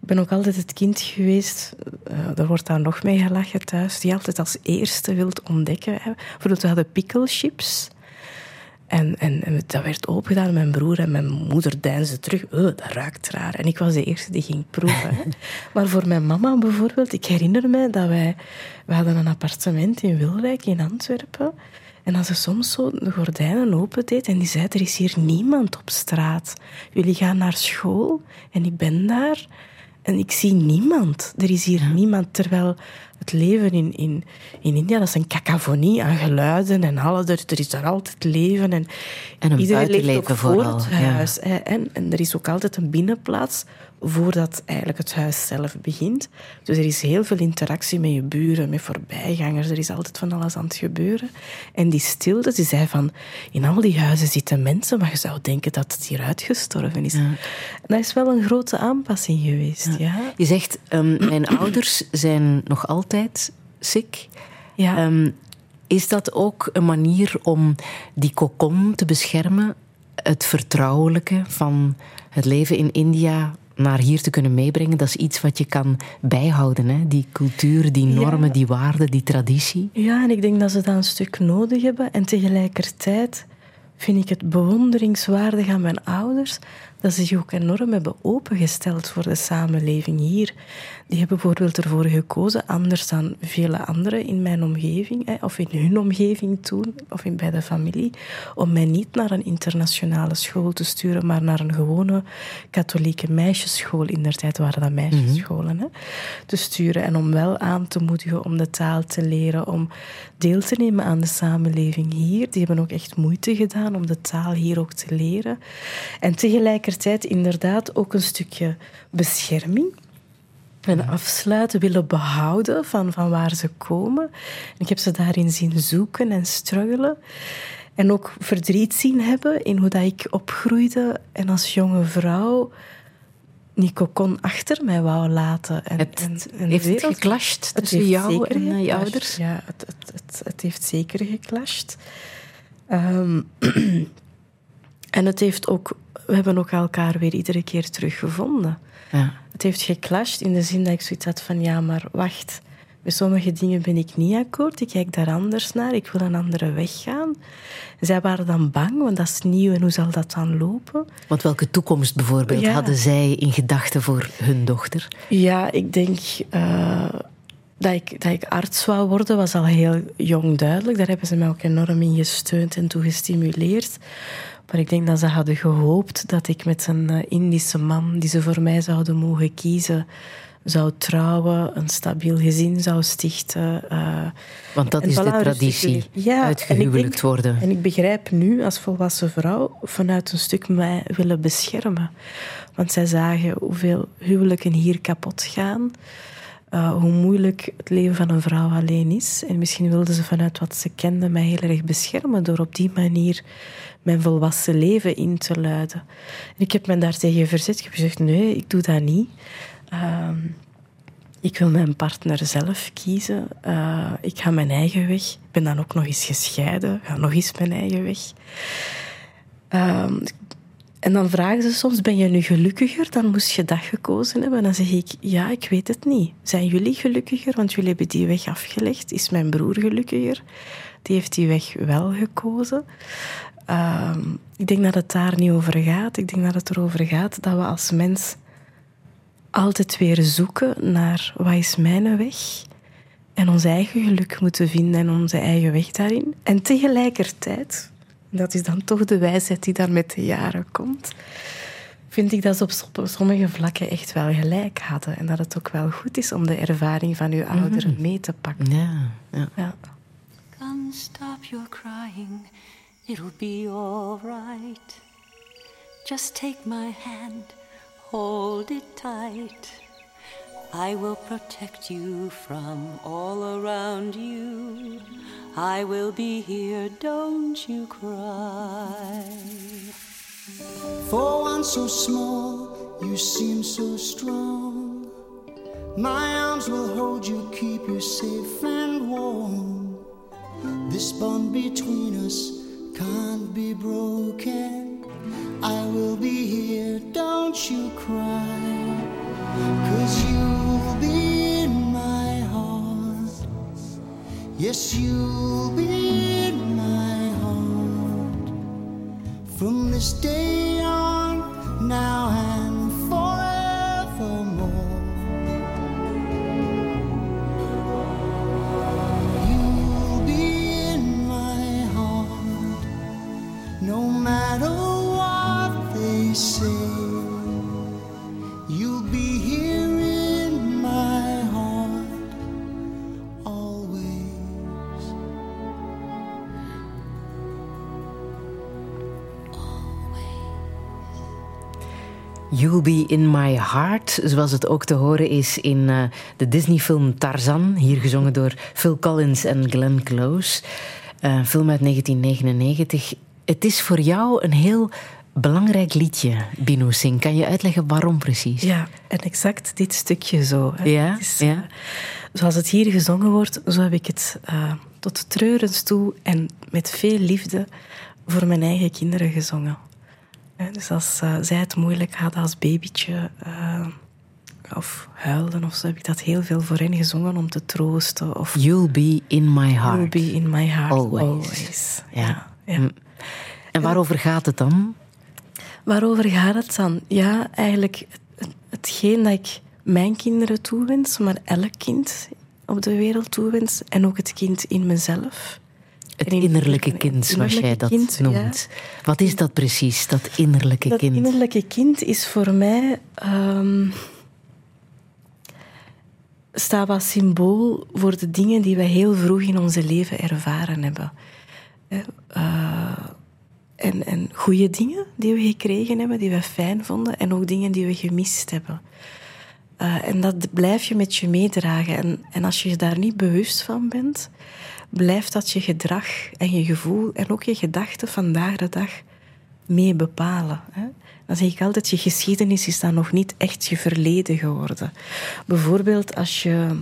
Ik ben ook altijd het kind geweest, eh, er wordt daar nog mee gelachen thuis, die altijd als eerste wilt ontdekken. Hè. Bijvoorbeeld, we hadden picklechips. En, en, en dat werd opengedaan. Mijn broer en mijn moeder deinsden terug. Oh, dat ruikt raar. En ik was de eerste die ging proeven. hè. Maar voor mijn mama bijvoorbeeld, ik herinner me dat wij... We hadden een appartement in Wilrijk in Antwerpen. En als ze soms zo de gordijnen opendeed en die zei, er is hier niemand op straat. Jullie gaan naar school en ik ben daar en ik zie niemand. Er is hier niemand. Terwijl het leven in, in, in India, dat is een cacophonie aan geluiden en alles. Er, er is daar altijd leven. En, En een iedereen leeft ook voor het ja. huis. hè. En, en er is ook altijd een binnenplaats voordat eigenlijk het huis zelf begint. Dus er is heel veel interactie met je buren, met voorbijgangers. Er is altijd van alles aan het gebeuren. En die stilte, ze zei van... In al die huizen zitten mensen, maar je zou denken dat het hier uitgestorven is. Dat is wel een grote aanpassing geweest, ja. Je zegt, ehm, mijn ouders zijn nog altijd ziek. Ja. Ehm, is dat ook een manier om die kokon te beschermen? Het vertrouwelijke van het leven in India naar hier te kunnen meebrengen? Dat is iets wat je kan bijhouden. Hè? Die cultuur, die normen, Ja. die waarden, die traditie. Ja, en ik denk dat ze dat een stuk nodig hebben. En tegelijkertijd vind ik het bewonderingswaardig aan mijn ouders dat ze zich ook enorm hebben opengesteld voor de samenleving hier. Die hebben bijvoorbeeld ervoor gekozen, anders dan vele anderen in mijn omgeving, hè, of in hun omgeving toen, of in, bij de familie, om mij niet naar een internationale school te sturen, maar naar een gewone katholieke meisjesschool. In der tijd waren dat meisjesscholen. Hè, te sturen en om wel aan te moedigen om de taal te leren, om deel te nemen aan de samenleving hier. Die hebben ook echt moeite gedaan om de taal hier ook te leren. En tegelijkertijd inderdaad ook een stukje bescherming. En afsluiten, willen behouden van, van waar ze komen. En ik heb ze daarin zien zoeken en struggelen. En ook verdriet zien hebben in hoe dat ik opgroeide. En als jonge vrouw die kokon achter mij wou laten. En, Het- en, heeft wereld- geclashed tussen heeft jou en, eh, je ouders? Ja, het, het, het, het heeft zeker geclashed. Ehm, en het heeft ook... We hebben ook elkaar weer iedere keer teruggevonden. Ja. Het heeft geclashed in de zin dat ik zoiets had van... Ja, maar wacht. Met sommige dingen ben ik niet akkoord. Ik kijk daar anders naar. Ik wil een andere weg gaan. Zij waren dan bang, want dat is nieuw. En hoe zal dat dan lopen? Want welke toekomst bijvoorbeeld Ja. hadden zij in gedachten voor hun dochter? Ja, ik denk eh, dat, ik, dat ik arts wou worden, was al heel jong duidelijk. Daar hebben ze mij ook enorm in gesteund en toe gestimuleerd. Maar ik denk dat ze hadden gehoopt dat ik met een eh, Indische man, die ze voor mij zouden mogen kiezen, zou trouwen, een stabiel gezin zou stichten. eh, Want dat is de traditie. Ja, en denk- worden. En ik begrijp nu als volwassen vrouw vanuit een stuk mij willen beschermen. Want zij zagen hoeveel huwelijken hier kapot gaan. eh, hoe moeilijk het leven van een vrouw alleen is. En misschien wilden ze vanuit wat ze kenden mij heel erg beschermen door op die manier mijn volwassen leven in te luiden. En ik heb me daartegen verzet. Ik heb gezegd, nee, ik doe dat niet. Ehm, ik wil mijn partner zelf kiezen. Eh, ik ga mijn eigen weg. Ik ben dan ook nog eens gescheiden. Ga nog eens mijn eigen weg. Ehm, en dan vragen ze soms, ben je nu gelukkiger? Dan moest je dat gekozen hebben. En dan zeg ik, ja, ik weet het niet. Zijn jullie gelukkiger? Want jullie hebben die weg afgelegd. Is mijn broer gelukkiger? Die heeft die weg wel gekozen. Ehm, ik denk dat het daar niet over gaat. Ik denk dat het erover gaat dat we als mens altijd weer zoeken naar wat is mijn weg en ons eigen geluk moeten vinden en onze eigen weg daarin. En tegelijkertijd, dat is dan toch de wijsheid die daar met de jaren komt, vind ik dat ze op som- op sommige vlakken echt wel gelijk hadden. En dat het ook wel goed is om de ervaring van uw ouderen mee te pakken. Ja, ja. Ja. Come, stop your crying. It'll be all right. Just take my hand, hold it tight. I will protect you from all around you. I will be here, don't you cry. For one so small, you seem so strong. My arms will hold you, keep you safe and warm. This bond between us can't be broken. I will be here, don't you cry. Cause you'll be in my heart. Yes, you'll be in my heart. From this day on, now and matter what they say. You'll be here in my heart always. You'll Be In My Heart, zoals het ook te horen is in eh, de Disney-film Tarzan, hier gezongen door Phil Collins en Glenn Close. Eh, Een film uit 1999. Het is voor jou een heel belangrijk liedje, Bino Singh. Kan je uitleggen waarom precies? Ja, en exact dit stukje zo. hè. Ja, is, ja. eh, zoals het hier gezongen wordt, zo heb ik het eh, tot treurens toe en met veel liefde voor mijn eigen kinderen gezongen. Hè, Dus als eh, zij het moeilijk hadden als babytje eh, of huilden of zo, heb ik dat heel veel voor hen gezongen om te troosten. Of You'll Be In My You'll Heart. be in my heart Always. always. Ja. ja. Mm. En waarover gaat het dan? Waarover gaat het dan? Ja, eigenlijk het- hetgeen dat ik mijn kinderen toewens, maar elk kind op de wereld toewens. En ook het kind in mezelf. Het innerlijke kind, zoals jij dat kind, noemt. Wat is dat precies, dat innerlijke Dat kind? innerlijke kind is voor mij... ehm staat als symbool voor de dingen die wij heel vroeg in onze leven ervaren hebben. Hè, eh, en, en goede dingen die we gekregen hebben, die we fijn vonden, en ook dingen die we gemist hebben. Eh, en dat blijf je met je meedragen. En, en als je je daar niet bewust van bent, blijft dat je gedrag en je gevoel en ook je gedachten vandaag de dag mee bepalen. Hè? Dan zeg ik altijd, je geschiedenis is dan nog niet echt je verleden geworden. Bijvoorbeeld als je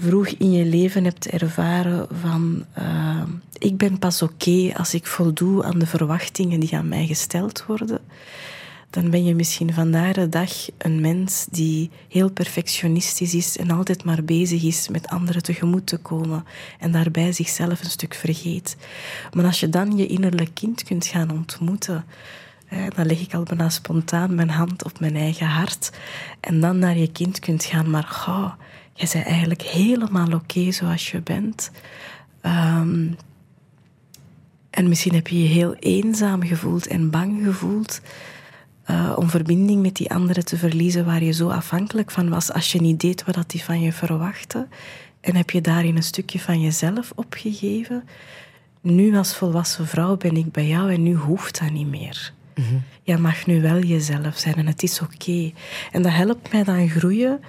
vroeg in je leven hebt ervaren van eh, ik ben pas oké als ik voldoe aan de verwachtingen die aan mij gesteld worden, dan ben je misschien vandaag de dag een mens die heel perfectionistisch is en altijd maar bezig is met anderen tegemoet te komen en daarbij zichzelf een stuk vergeet. Maar als je dan je innerlijk kind kunt gaan ontmoeten, dan leg ik al bijna spontaan mijn hand op mijn eigen hart en dan naar je kind kunt gaan, maar gauw, jij bent eigenlijk helemaal oké zoals je bent. Ehm, en misschien heb je je heel eenzaam gevoeld en bang gevoeld eh, om verbinding met die anderen te verliezen waar je zo afhankelijk van was als je niet deed wat die van je verwachtte. En heb je daarin een stukje van jezelf opgegeven. Nu als volwassen vrouw ben ik bij jou en nu hoeft dat niet meer. Je mag nu wel jezelf zijn en het is oké. En dat helpt mij dan groeien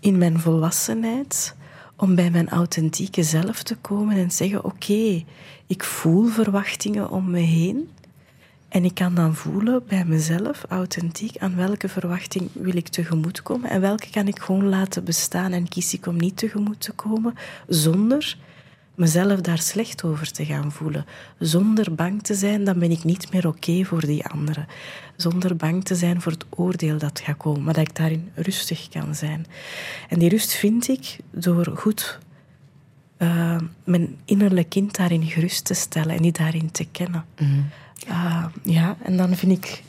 in mijn volwassenheid om bij mijn authentieke zelf te komen en zeggen: Oké, ik voel verwachtingen om me heen. En ik kan dan voelen bij mezelf, authentiek, aan welke verwachting wil ik tegemoetkomen en welke kan ik gewoon laten bestaan en kies ik om niet tegemoet te komen, zonder mezelf daar slecht over te gaan voelen. Zonder bang te zijn, dan ben ik niet meer oké voor die anderen. Zonder bang te zijn voor het oordeel dat gaat komen, maar dat ik daarin rustig kan zijn. En die rust vind ik door goed eh, mijn innerlijk kind daarin gerust te stellen en die daarin te kennen. Uh, ja, en dan vind ik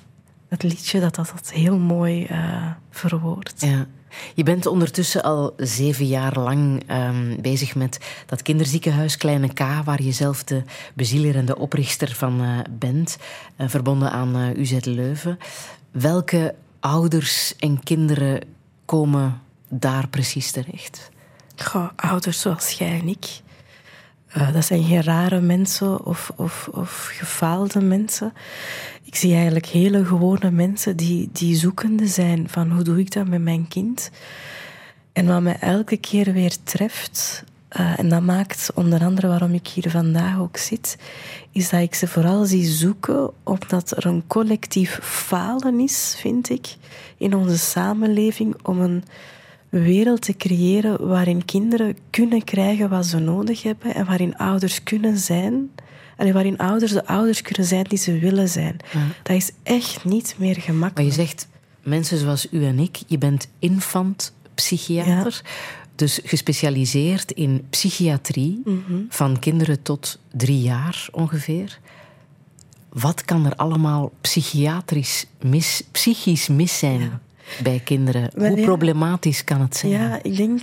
het liedje dat dat, dat heel mooi uh, verwoordt. Ja. Je bent ondertussen al zeven jaar lang um, bezig met dat kinderziekenhuis Kleine K, waar je zelf de bezieler en de oprichter van uh, bent, uh, verbonden aan uh, UZ Leuven. Welke ouders en kinderen komen daar precies terecht? Goh, ouders zoals jij en ik. Dat zijn geen rare mensen of, of, of gefaalde mensen. Ik zie eigenlijk hele gewone mensen die, die zoekende zijn van hoe doe ik dat met mijn kind. En wat mij elke keer weer treft, uh, en dat maakt onder andere waarom ik hier vandaag ook zit, is dat ik ze vooral zie zoeken omdat er een collectief falen is, vind ik, in onze samenleving om een wereld te creëren waarin kinderen kunnen krijgen wat ze nodig hebben en waarin ouders kunnen zijn. En waarin ouders de ouders kunnen zijn die ze willen zijn. Dat is echt niet meer gemakkelijk. Maar je zegt, mensen zoals u en ik, je bent infant psychiater. Dus gespecialiseerd in psychiatrie Mhm. van kinderen tot drie jaar ongeveer. Wat kan er allemaal psychiatrisch mis, psychisch mis zijn bij kinderen? Hoe problematisch kan het zijn? Ja, ik denk,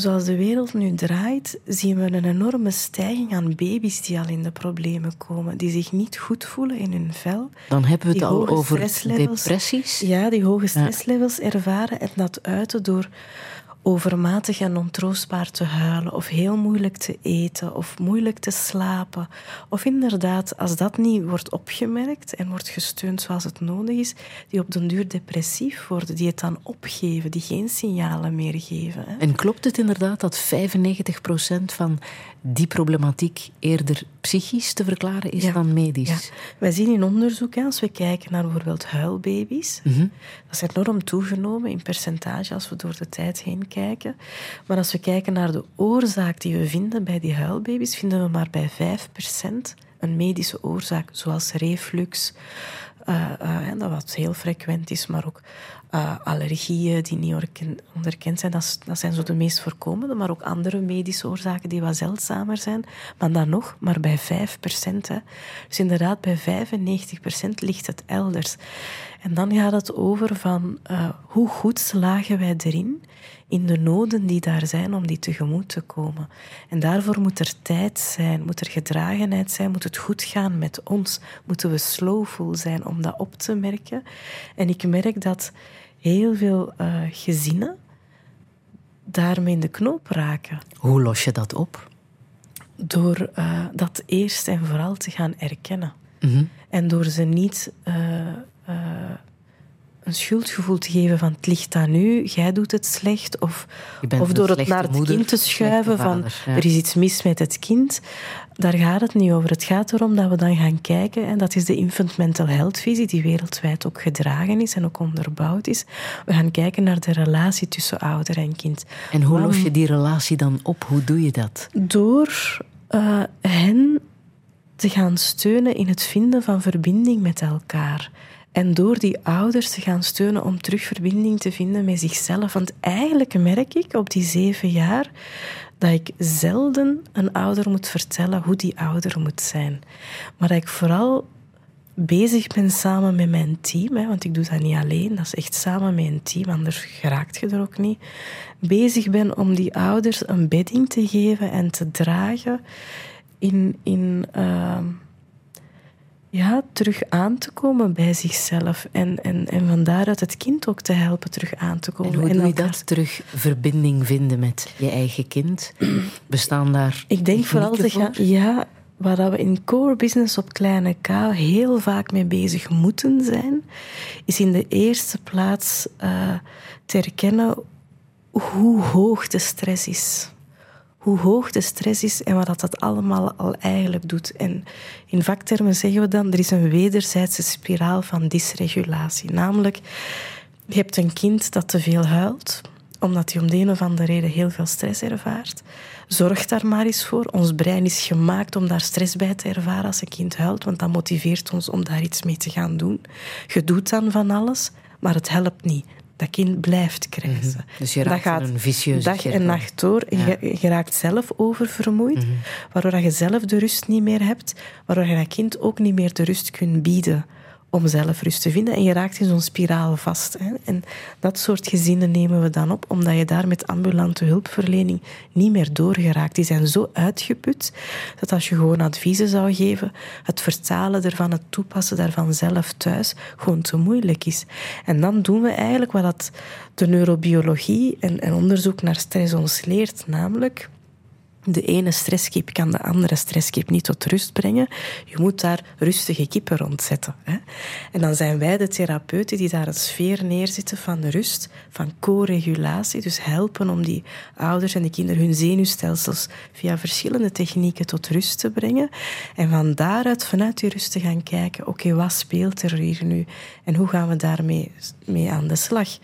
zoals de wereld nu draait, zien we een enorme stijging aan baby's die al in de problemen komen. Die zich niet goed voelen in hun vel. Dan hebben we het al over depressies. Ja, die hoge stresslevels ervaren en dat uiten door overmatig en ontroostbaar te huilen of heel moeilijk te eten of moeilijk te slapen. Of inderdaad, als dat niet wordt opgemerkt en wordt gesteund zoals het nodig is, die op den duur depressief worden, die het dan opgeven, die geen signalen meer geven. En klopt het inderdaad dat 95% van die problematiek eerder psychisch te verklaren is Ja. dan medisch? Ja. Wij zien in onderzoek, als we kijken naar bijvoorbeeld huilbaby's, Mhm. dat is enorm toegenomen in percentage als we door de tijd heen kijken. Maar als we kijken naar de oorzaak die we vinden bij die huilbaby's, vinden we maar bij 5% een medische oorzaak, zoals reflux, hè, dat wat heel frequent is, maar ook eh, allergieën die niet onderkend zijn. Dat, dat zijn zo de meest voorkomende, maar ook andere medische oorzaken die wat zeldzamer zijn. Maar dan nog, maar bij 5%. Hè. Dus inderdaad, bij 95% ligt het elders. En dan gaat het over van hoe goed slagen wij erin in de noden die daar zijn om die tegemoet te komen. En daarvoor moet er tijd zijn, moet er gedragenheid zijn, moet het goed gaan met ons, moeten we slowful zijn om dat op te merken. En ik merk dat heel veel eh, gezinnen daarmee in de knoop raken. Hoe los je dat op? Door eh, dat eerst en vooral te gaan erkennen. Mhm. En door ze niet eh, een schuldgevoel te geven van het ligt aan u, jij doet het slecht. Of, of door het naar het moeder, kind te schuiven van ja. er is iets mis met het kind. Daar gaat het niet over. Het gaat erom dat we dan gaan kijken, en dat is de infant mental health visie, die wereldwijd ook gedragen is en ook onderbouwd is. We gaan kijken naar de relatie tussen ouder en kind. En hoe los je die relatie dan op? Hoe doe je dat? door eh, hen te gaan steunen in het vinden van verbinding met elkaar. En door die ouders te gaan steunen om terug verbinding te vinden met zichzelf. Want eigenlijk merk ik op die zeven jaar dat ik zelden een ouder moet vertellen hoe die ouder moet zijn. Maar dat ik vooral bezig ben samen met mijn team, hè, want ik doe dat niet alleen, dat is echt samen met een team, anders geraakt je er ook niet. Bezig ben om die ouders een bedding te geven en te dragen in, in ehm, ja, terug aan te komen bij zichzelf en, en, en van daaruit het kind ook te helpen terug aan te komen. En hoe doe je elkaar- dat? Terug verbinding vinden met je eigen kind? Bestaan daar Ik denk vooral te technieken gaan, voor? ja, waar we in core business op kleine K heel vaak mee bezig moeten zijn, is in de eerste plaats eh, te erkennen hoe hoog de stress is. Hoe hoog de stress is en wat dat, allemaal al eigenlijk doet. En in vaktermen zeggen we dan, er is een wederzijdse spiraal van dysregulatie. Namelijk, je hebt een kind dat te veel huilt, omdat hij om de een of andere reden heel veel stress ervaart. Zorg daar maar eens voor. Ons brein is gemaakt om daar stress bij te ervaren als een kind huilt, want dat motiveert ons om daar iets mee te gaan doen. Je doet dan van alles, maar het helpt niet. Dat kind blijft krijsen. Dus je raakt in een vicieuze dag en nacht door. En Ja. Je, je raakt zelf oververmoeid, waardoor dat je zelf de rust niet meer hebt, waardoor je dat kind ook niet meer de rust kunt bieden om zelf rust te vinden. En je raakt in zo'n spiraal vast. Hè. En dat soort gezinnen nemen we dan op, omdat je daar met ambulante hulpverlening niet meer doorgeraakt. Die zijn zo uitgeput, dat als je gewoon adviezen zou geven, het vertalen ervan, het toepassen daarvan zelf thuis, gewoon te moeilijk is. En dan doen we eigenlijk wat dat de neurobiologie en, en onderzoek naar stress ons leert, namelijk De ene stresskip kan de andere stresskip niet tot rust brengen. Je moet daar rustige kippen rondzetten. Hè? En dan zijn wij de therapeuten die daar een sfeer neerzetten van rust, van co-regulatie. Dus helpen om die ouders en de kinderen hun zenuwstelsels via verschillende technieken tot rust te brengen. En van daaruit, vanuit die rust te gaan kijken, oké, wat speelt er hier nu? En hoe gaan we daarmee mee aan de slag?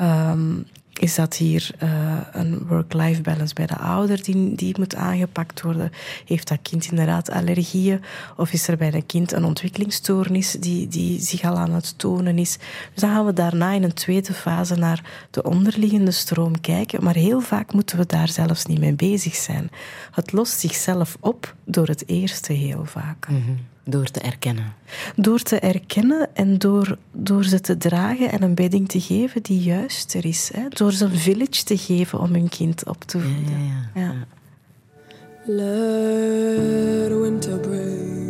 Um, is dat hier uh, een work-life balance bij de ouder die, die moet aangepakt worden? Heeft dat kind inderdaad allergieën? Of is er bij een kind een ontwikkelingsstoornis die, die zich al aan het tonen is? Dus dan gaan we daarna in een tweede fase naar de onderliggende stroom kijken. Maar heel vaak moeten we daar zelfs niet mee bezig zijn. Het lost zichzelf op door het eerste heel vaak. -hmm. Door te erkennen. Door te erkennen en door, door ze te dragen en een bedding te geven die juist er is. Hè? Door ze een village te geven om hun kind op te voeden. Ja, ja, ja. Let winter break.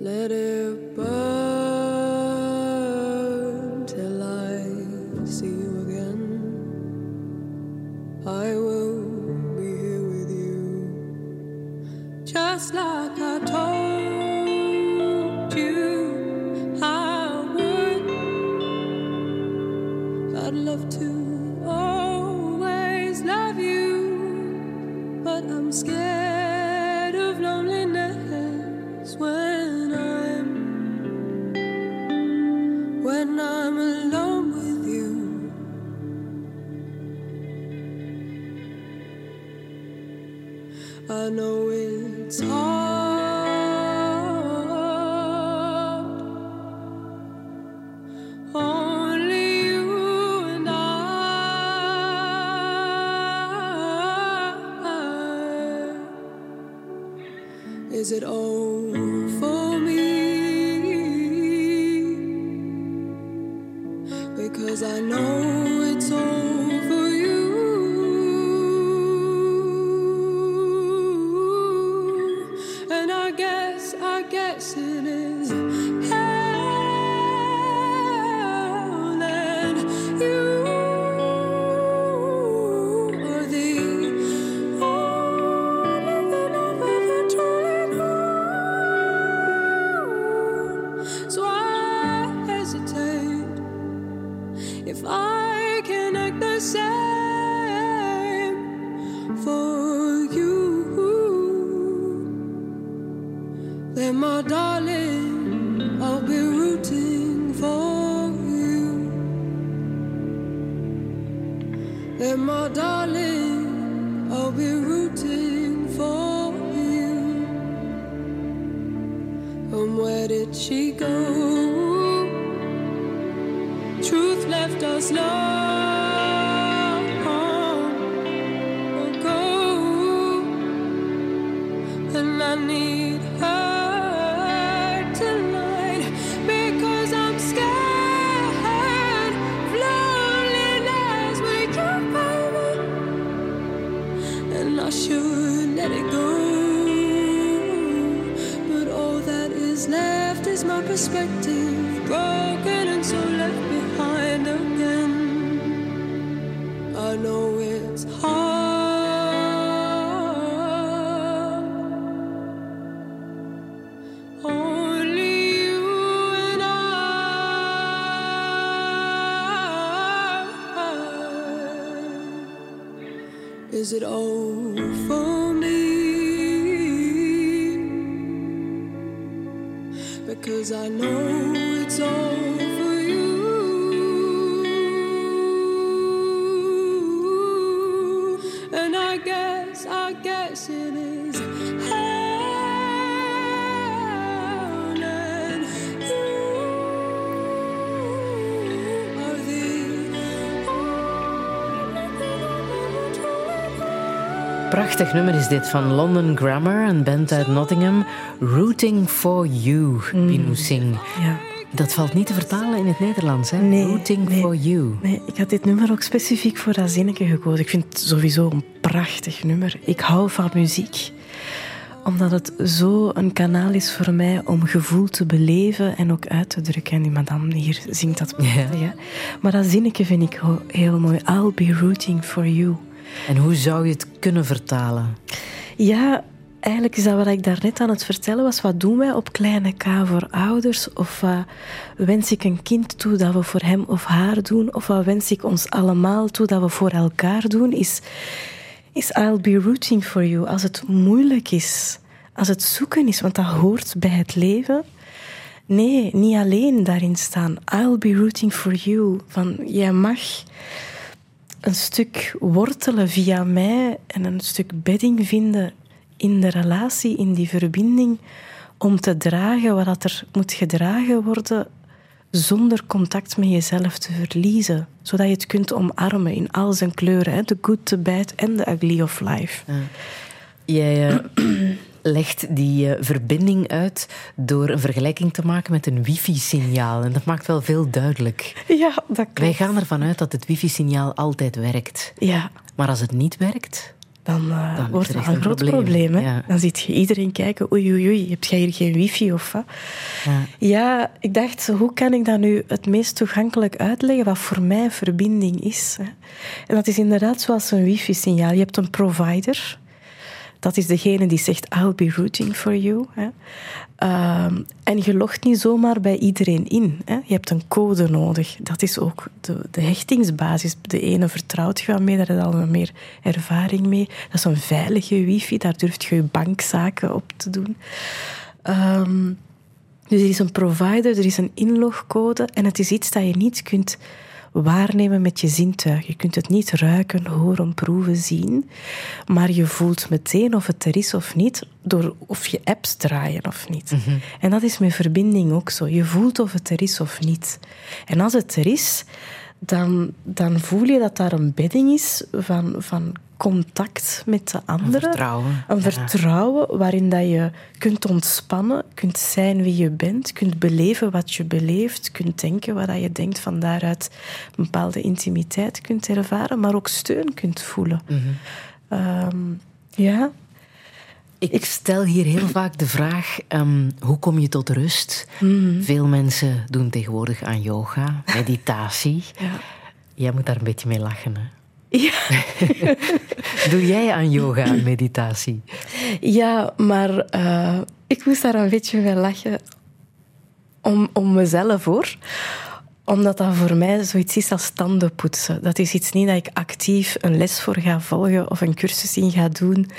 Let it burn till I see you again. I will just like I told you I would. I'd love to always love you, but I'm scared of loneliness when I'm when I'm alone with you. I know it's hard. Only you and I. Is it all it all Prachtig nummer is dit van London Grammar, een band uit Nottingham. Rooting for You, Binu Singh. Ja. Dat valt niet te vertalen in het Nederlands, hè? Nee, Rooting nee. for You. Nee, ik had dit nummer ook specifiek voor dat zinnetje gekozen. Ik vind het sowieso een prachtig nummer. Ik hou van muziek. Omdat het zo een kanaal is voor mij om gevoel te beleven en ook uit te drukken. En die madame hier zingt dat. Ja. Maar dat zinnetje vind ik heel mooi. I'll be rooting for you. En hoe zou je het kunnen vertalen? Ja, eigenlijk is dat wat ik daarnet aan het vertellen was. Wat doen wij op kleine K voor ouders? Of wens ik een kind toe dat we voor hem of haar doen? Of wat wens ik ons allemaal toe dat we voor elkaar doen? Is, is I'll be rooting for you. Als het moeilijk is, als het zoeken is, want dat hoort bij het leven. Nee, niet alleen daarin staan. I'll be rooting for you. Van, jij mag een stuk wortelen via mij en een stuk bedding vinden in de relatie, in die verbinding, om te dragen wat er moet gedragen worden zonder contact met jezelf te verliezen. Zodat je het kunt omarmen in al zijn kleuren. hè. The good, the bad en the ugly of life. Jij eh, legt die eh, verbinding uit door een vergelijking te maken met een wifi-signaal. En dat maakt wel veel duidelijk. Ja, dat klopt. Wij gaan ervan uit dat het wifi-signaal altijd werkt. Ja, Maar als het niet werkt, dan, eh, Dan wordt er echt een een groot probleem. probleem. hè. Ja. Dan ziet je iedereen kijken, oei oei oei, heb jij hier geen wifi of wat? Ja. Ja, ik dacht, hoe kan ik dat nu het meest toegankelijk uitleggen, wat voor mij verbinding is? Hè? En dat is inderdaad zoals een wifi-signaal. Je hebt een provider, dat is degene die zegt, I'll be rooting for you. Hè? Ehm, en je logt niet zomaar bij iedereen in. Hè? Je hebt een code nodig. Dat is ook de, de hechtingsbasis. De ene vertrouwt je wat mee, daar heb je al meer ervaring mee. Dat is een veilige wifi, daar durft je je bankzaken op te doen. Ehm, dus er is een provider, er is een inlogcode en het is iets dat je niet kunt waarnemen met je zintuig. Je kunt het niet ruiken, horen, proeven, zien. Maar je voelt meteen of het er is of niet, door of je apps draaien of niet. En dat is met verbinding ook zo. Je voelt of het er is of niet. En als het er is, dan, dan voel je dat daar een bedding is van, van contact met de anderen. vertrouwen, Een ja. vertrouwen waarin dat je kunt ontspannen, kunt zijn wie je bent, kunt beleven wat je beleeft, kunt denken wat dat je denkt, van daaruit een bepaalde intimiteit kunt ervaren, maar ook steun kunt voelen. Mhm. Ehm, ja, Ik stel hier heel vaak de vraag: ehm, hoe kom je tot rust? Mhm. Veel mensen doen tegenwoordig aan yoga, meditatie. Ja. Jij moet daar een beetje mee lachen. Hè? Ja. Doe jij aan yoga en meditatie? Ja, maar eh, ik moest daar een beetje mee lachen om, om mezelf hoor. Omdat dat voor mij zoiets is als tandenpoetsen. Dat is iets niet dat ik actief een les voor ga volgen of een cursus in ga doen.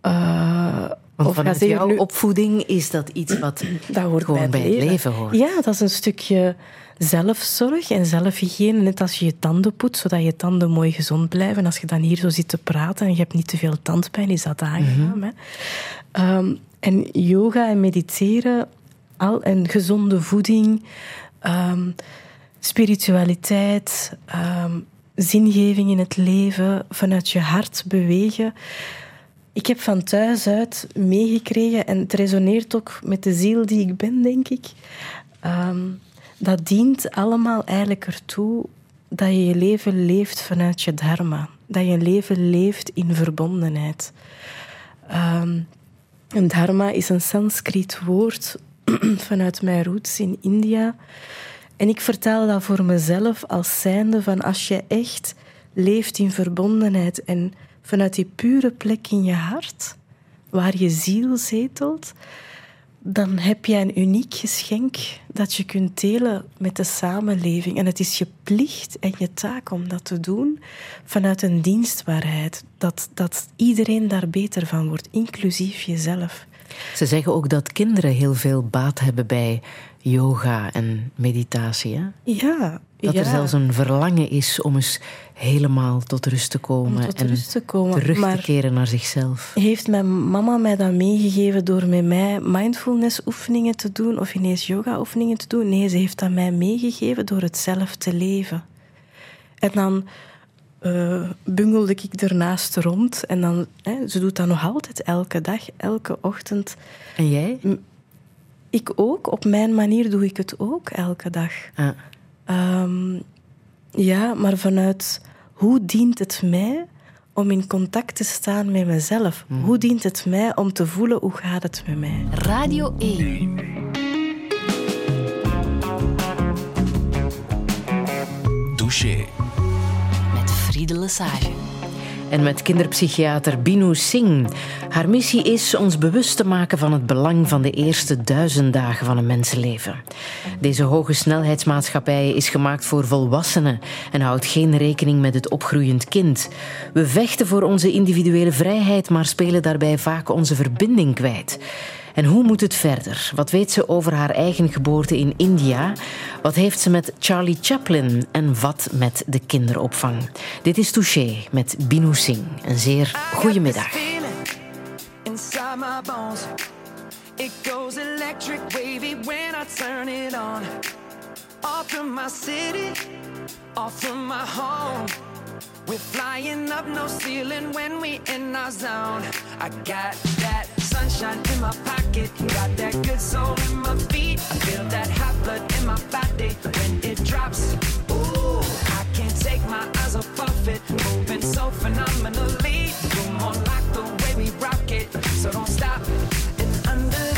Eh, Want of vanuit jouw nu- opvoeding is dat iets wat dat hoort gewoon bij het leven. hoort. Ja, dat is een stukje zelfzorg en zelfhygiëne. Net als je je tanden poetst, zodat je tanden mooi gezond blijven. En als je dan hier zo zit te praten en je hebt niet te veel tandpijn, is dat aangenaam. hè? Ehm, en yoga en mediteren al, en gezonde voeding, ehm, spiritualiteit, ehm, zingeving in het leven, vanuit je hart bewegen. Ik heb van thuis uit meegekregen, en het resoneert ook met de ziel die ik ben, denk ik. Dat dient allemaal eigenlijk ertoe dat je je leven leeft vanuit je dharma. Dat je leven leeft in verbondenheid. En dharma is een Sanskriet woord vanuit mijn roots in India. En ik vertaal dat voor mezelf als zijnde van als je echt leeft in verbondenheid en vanuit die pure plek in je hart, waar je ziel zetelt, dan heb je een uniek geschenk dat je kunt delen met de samenleving. En het is je plicht en je taak om dat te doen vanuit een dienstbaarheid. Dat, dat iedereen daar beter van wordt, inclusief jezelf. Ze zeggen ook dat kinderen heel veel baat hebben bij yoga en meditatie. Hè? Ja, Dat ja. er zelfs een verlangen is om eens helemaal tot rust te komen Om tot en rust te komen, terug maar- te keren naar zichzelf. Heeft mijn mama mij dat meegegeven door met mij mindfulness oefeningen te doen of ineens yoga oefeningen te doen? Nee, ze heeft dat mij meegegeven door het zelf te leven. En dan eh, bungelde ik ernaast rond en dan, hè, ze doet dat nog altijd elke dag, elke ochtend. En jij? Ik ook, op mijn manier doe ik het ook elke dag. Ah, Ehm, ja, maar vanuit hoe dient het mij om in contact te staan met mezelf. Hoe dient het mij om te voelen hoe gaat het met mij? Radio 1. Douche. Friede Lesage. En met kinderpsychiater Binu Singh. Haar missie is ons bewust te maken van het belang van de eerste duizend dagen van een mensenleven. Deze hoge snelheidsmaatschappij is gemaakt voor volwassenen en houdt geen rekening met het opgroeiend kind. We vechten voor onze individuele vrijheid, maar spelen daarbij vaak onze verbinding kwijt. En hoe moet het verder? Wat weet ze over haar eigen geboorte in India? Wat heeft ze met Charlie Chaplin? En wat met de kinderopvang? Dit is Touché met Binu Singh. Een zeer goede middag. It goes electric wavy when I turn it on. Off from my city, off from my home. We're flying up no ceiling when we in our zone. I got that sunshine in my pocket, got that good soul in my feet. I feel that hot blood in my body when it drops. Ooh, I can't take my eyes off of it, moving so phenomenally. You're more like the way we rock it, so don't stop. And under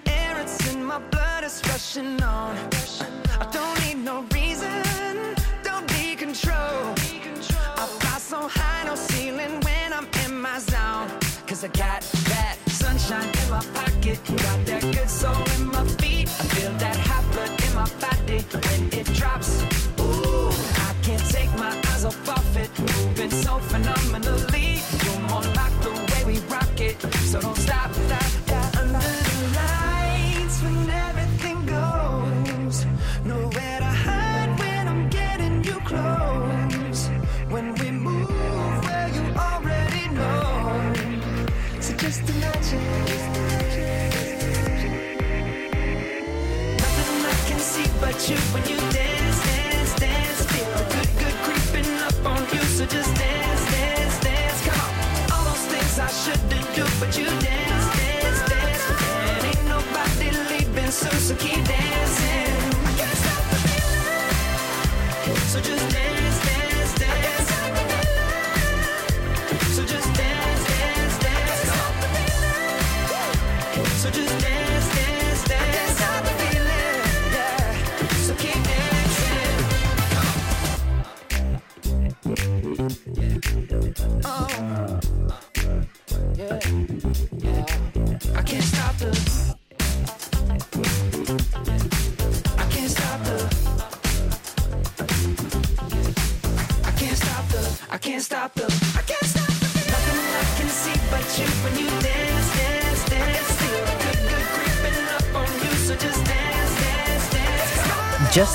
my blood, it's rushing on. I don't need no reason, don't need control. I fly so high, no ceiling when I'm in my zone. Cause I got that sunshine in my pocket, got that good soul in my feet. I feel that hot blood in my body when it drops. Ooh, I can't take my eyes off of it, moving so phenomenally. You're more like the way we rock it, so don't stop, stop,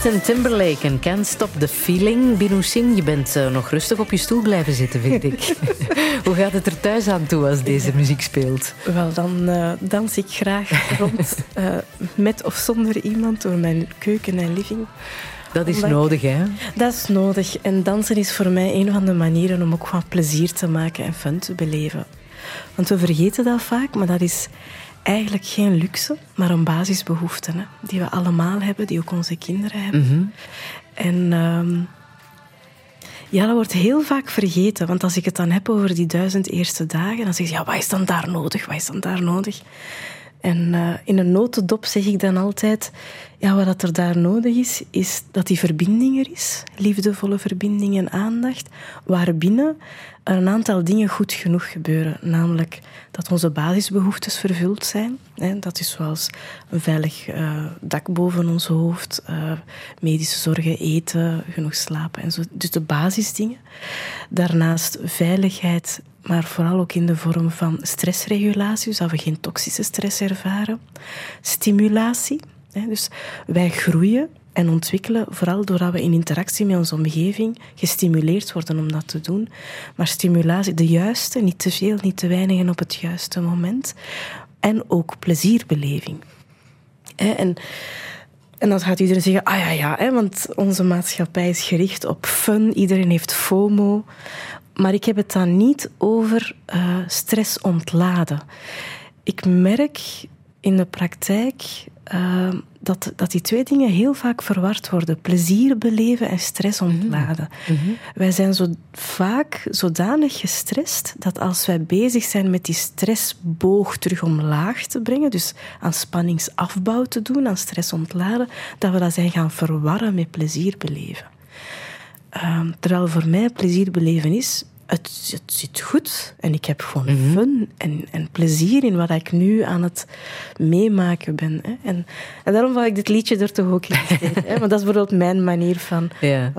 Justin Timberlake en Can't Stop the Feeling. Binu Singh, je bent eh, nog rustig op je stoel blijven zitten, vind ik. Hoe gaat het er thuis aan toe als deze muziek speelt? Wel, dan eh, dans ik graag rond eh, met of zonder iemand door mijn keuken en living. Dat is Omdat- nodig, hè? Dat is nodig. En dansen is voor mij een van de manieren om ook gewoon plezier te maken en fun te beleven. Want we vergeten dat vaak, maar dat is eigenlijk geen luxe, maar een basisbehoefte hè, die we allemaal hebben, die ook onze kinderen hebben. En ehm, ja, dat wordt heel vaak vergeten. Want als ik het dan heb over die duizend eerste dagen, dan zeg je, ja, wat is dan daar nodig? Wat is dan daar nodig? En eh, in een notendop zeg ik dan altijd, ja, wat dat er daar nodig is, is dat die verbinding er is. Liefdevolle verbinding en aandacht. Waarbinnen een aantal dingen goed genoeg gebeuren. Namelijk dat onze basisbehoeftes vervuld zijn. Dat is zoals een veilig eh, dak boven ons hoofd, eh, medische zorgen, eten, genoeg slapen en zo. Dus de basisdingen. Daarnaast veiligheid, maar vooral ook in de vorm van stressregulatie, dus we geen toxische stress ervaren. Stimulatie. Dus wij groeien en ontwikkelen, vooral doordat we in interactie met onze omgeving gestimuleerd worden om dat te doen. Maar stimulatie, de juiste, niet te veel, niet te weinig en op het juiste moment. En ook plezierbeleving. En, en dan gaat iedereen zeggen, ah ja, ja, want onze maatschappij is gericht op fun, iedereen heeft FOMO. Maar ik heb het dan niet over eh, stress ontladen. Ik merk in de praktijk uh, dat, dat die twee dingen heel vaak verward worden. Plezier beleven en stress ontladen. Wij zijn zo vaak zodanig gestrest dat als wij bezig zijn met die stressboog terug omlaag te brengen, dus aan spanningsafbouw te doen, aan stress ontladen, dat we dat zijn gaan verwarren met plezier beleven. Uh, terwijl voor mij plezier beleven is het, het zit goed en ik heb gewoon Mhm. fun en, en plezier in wat ik nu aan het meemaken ben. Hè. En, en daarom wou ik dit liedje er toch ook in steken. hè. Want dat is bijvoorbeeld mijn manier van,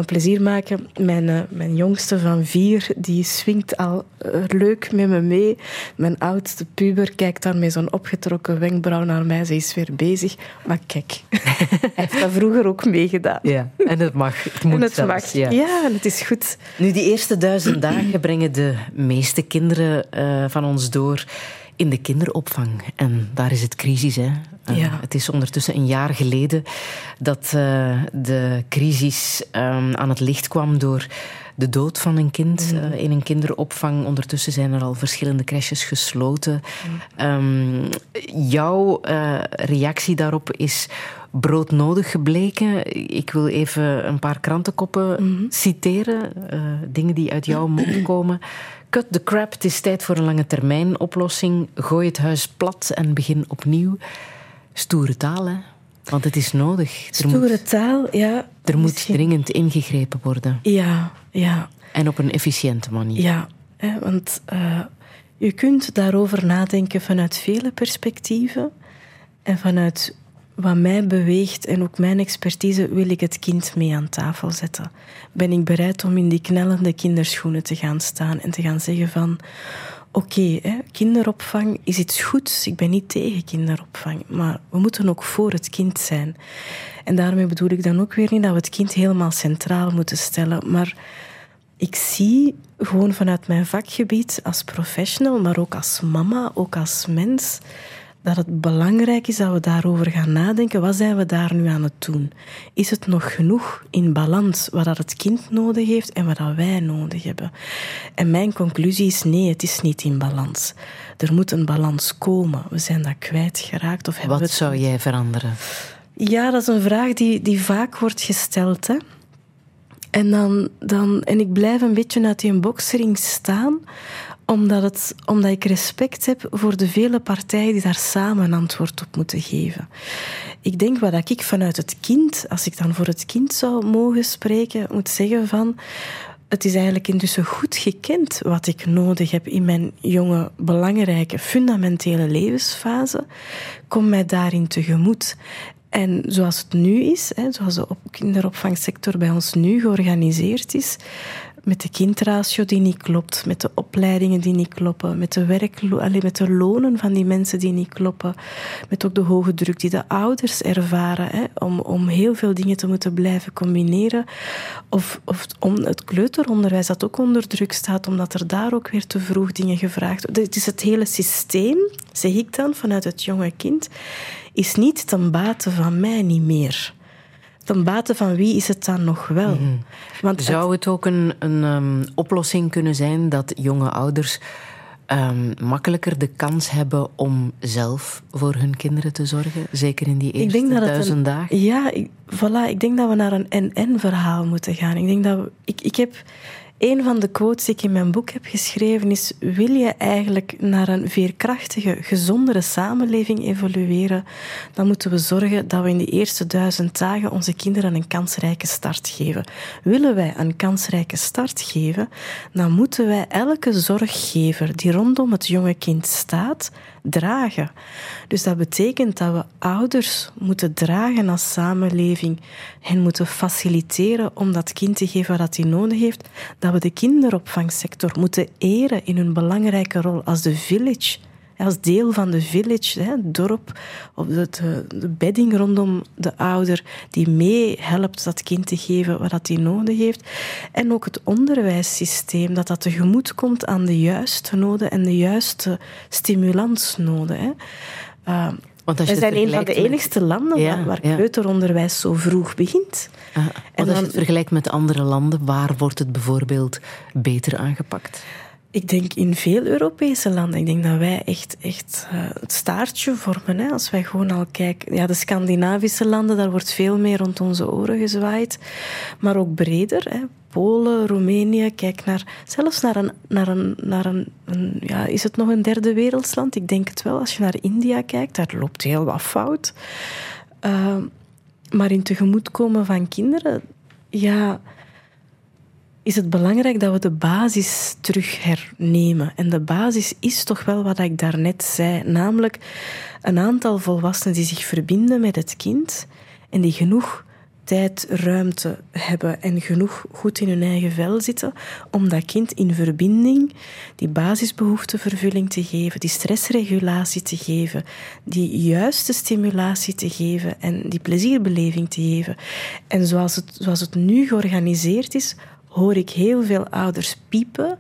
plezier maken. Mijn, eh, mijn jongste van vier, die swingt al eh, leuk met me mee. Mijn oudste puber kijkt dan met zo'n opgetrokken wenkbrauw naar mij. Ze is weer bezig. Maar kijk, hij heeft dat vroeger ook meegedaan. Ja, en het mag. Het moet en het zelfs, mag. ja. ja, en het is goed. Nu, die eerste duizend dagen brengen de meeste kinderen eh, van ons door in de kinderopvang. En daar is het crisis. Hè. Eh, Ja. Het is ondertussen een jaar geleden dat eh, de crisis ehm, aan het licht kwam door de dood van een kind eh, in een kinderopvang. Ondertussen zijn er al verschillende crèches gesloten. Ehm, jouw eh, reactie daarop is broodnodig gebleken. Ik wil even een paar krantenkoppen citeren. eh, dingen die uit jouw mond komen. Cut the crap, het is tijd voor een lange termijn oplossing. Gooi het huis plat en begin opnieuw. Stoere taal, hè? Want het is nodig. Er moet, Stoere taal, ja. er moet misschien- dringend ingegrepen worden. Ja, ja. En op een efficiënte manier. Ja, hè, want eh, je kunt daarover nadenken vanuit vele perspectieven. En vanuit wat mij beweegt en ook mijn expertise wil ik het kind mee aan tafel zetten. Ben ik bereid om in die knellende kinderschoenen te gaan staan en te gaan zeggen van... Oké, kinderopvang is iets goeds. Ik ben niet tegen kinderopvang. Maar we moeten ook voor het kind zijn. En daarmee bedoel ik dan ook weer niet dat we het kind helemaal centraal moeten stellen. Maar ik zie gewoon vanuit mijn vakgebied als professional, maar ook als mama, ook als mens, dat het belangrijk is dat we daarover gaan nadenken. Wat zijn we daar nu aan het doen? Is het nog genoeg in balans wat dat het kind nodig heeft en wat dat wij nodig hebben? En mijn conclusie is nee, het is niet in balans. Er moet een balans komen. We zijn dat kwijtgeraakt of hebben we Wat het zou jij veranderen? ja, dat is een vraag die, die vaak wordt gesteld. Hè? En, dan, dan, en ik blijf een beetje uit die boksring staan, omdat, het, omdat ik respect heb voor de vele partijen die daar samen een antwoord op moeten geven. Ik denk wat ik vanuit het kind, als ik dan voor het kind zou mogen spreken, moet zeggen van het is eigenlijk intussen goed gekend wat ik nodig heb in mijn jonge, belangrijke, fundamentele levensfase. Kom mij daarin tegemoet. En zoals het nu is, zoals de op- kinderopvangsector bij ons nu georganiseerd is, met de kindratio die niet klopt, met de opleidingen die niet kloppen, met de, werklo- allee, met de lonen van die mensen die niet kloppen, met ook de hoge druk die de ouders ervaren hè, om, om heel veel dingen te moeten blijven combineren. Of, of om het kleuteronderwijs dat ook onder druk staat, omdat er daar ook weer te vroeg dingen gevraagd worden. Het is het hele systeem, zeg ik dan, vanuit het jonge kind, is niet ten bate van mij niet meer. Ten bate van wie is het dan nog wel? Want het- Zou het ook een, een ehm, oplossing kunnen zijn dat jonge ouders ehm, makkelijker de kans hebben om zelf voor hun kinderen te zorgen? Zeker in die eerste ik denk dat duizend een, dagen. Ja, ik, voilà, ik denk dat we naar een en-en verhaal moeten gaan. Ik denk dat we, ik, ik heb Een van de quotes die ik in mijn boek heb geschreven is: Wil je eigenlijk naar een veerkrachtige, gezondere samenleving evolueren, dan moeten we zorgen dat we in de eerste duizend dagen onze kinderen een kansrijke start geven. Willen wij een kansrijke start geven, dan moeten wij elke zorggever die rondom het jonge kind staat, dragen. Dus dat betekent dat we ouders moeten dragen als samenleving, hen moeten faciliteren om dat kind te geven wat hij nodig heeft, dat we de kinderopvangsector moeten eren in hun belangrijke rol als de village als deel van de village, het dorp, of de, de, bedding rondom de ouder, die meehelpt dat kind te geven wat hij nodig heeft. En ook het onderwijssysteem, dat dat tegemoet komt aan de juiste noden en de juiste stimulansnoden. Hè. Uh, want als je we zijn een van de met- enigste landen Ja, waar, ja. kleuteronderwijs zo vroeg begint. Ah, En als je dan- het vergelijkt met andere landen, waar wordt het bijvoorbeeld beter aangepakt? Ik denk in veel Europese landen. Ik denk dat wij echt, echt eh, het staartje vormen. Hè. Als wij gewoon al kijken. Ja, de Scandinavische landen, daar wordt veel meer rond onze oren gezwaaid. Maar ook breder. Hè. Polen, Roemenië, kijk naar, zelfs naar, een, naar, een, naar een, ja, is het nog een derde wereldsland? Ik denk het wel. Als je naar India kijkt, daar loopt heel wat fout. Eh, maar in tegemoetkomen van kinderen, ja, is het belangrijk dat we de basis terug hernemen. En de basis is toch wel wat ik daarnet zei, namelijk een aantal volwassenen die zich verbinden met het kind en die genoeg tijd, ruimte hebben en genoeg goed in hun eigen vel zitten om dat kind in verbinding die basisbehoeftevervulling te geven, die stressregulatie te geven, die juiste stimulatie te geven en die plezierbeleving te geven. En zoals het, zoals het nu georganiseerd is, hoor ik heel veel ouders piepen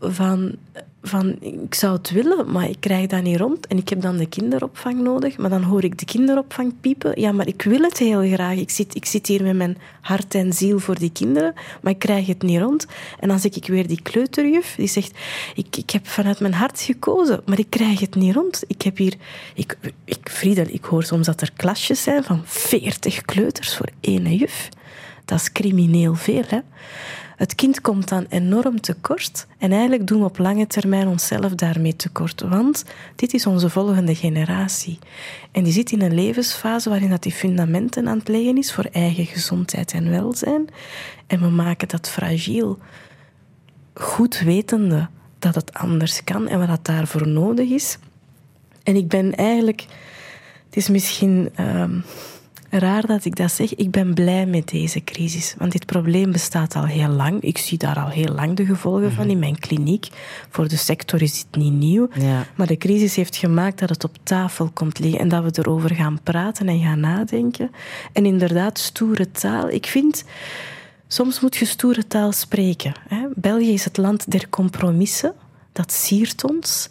van, van ik zou het willen, maar ik krijg dat niet rond en ik heb dan de kinderopvang nodig. Maar dan hoor ik de kinderopvang piepen. Ja, maar ik wil het heel graag. Ik zit, ik zit hier met mijn hart en ziel voor die kinderen, maar ik krijg het niet rond. En dan zeg ik weer die kleuterjuf, die zegt, ik, ik heb vanuit mijn hart gekozen, maar ik krijg het niet rond. Ik heb hier, ik, ik, Friedel, ik hoor soms dat er klasjes zijn van 40 kleuters voor één juf. Dat is crimineel veel, hè. Het kind komt dan enorm tekort en eigenlijk doen we op lange termijn onszelf daarmee tekort. Want dit is onze volgende generatie. En die zit in een levensfase waarin dat die fundamenten aan het leggen is voor eigen gezondheid en welzijn. En we maken dat fragiel. Goed wetende dat het anders kan en wat dat daarvoor nodig is. En ik ben eigenlijk... Het is misschien... ehm, Raar dat ik dat zeg. Ik ben blij met deze crisis. Want dit probleem bestaat al heel lang. Ik zie daar al heel lang de gevolgen van in mijn kliniek. Voor de sector is dit niet nieuw. Ja. Maar de crisis heeft gemaakt dat het op tafel komt liggen en dat we erover gaan praten en gaan nadenken. En inderdaad, stoere taal. Ik vind, soms moet je stoere taal spreken. Hè. België is het land der compromissen. Dat siert ons.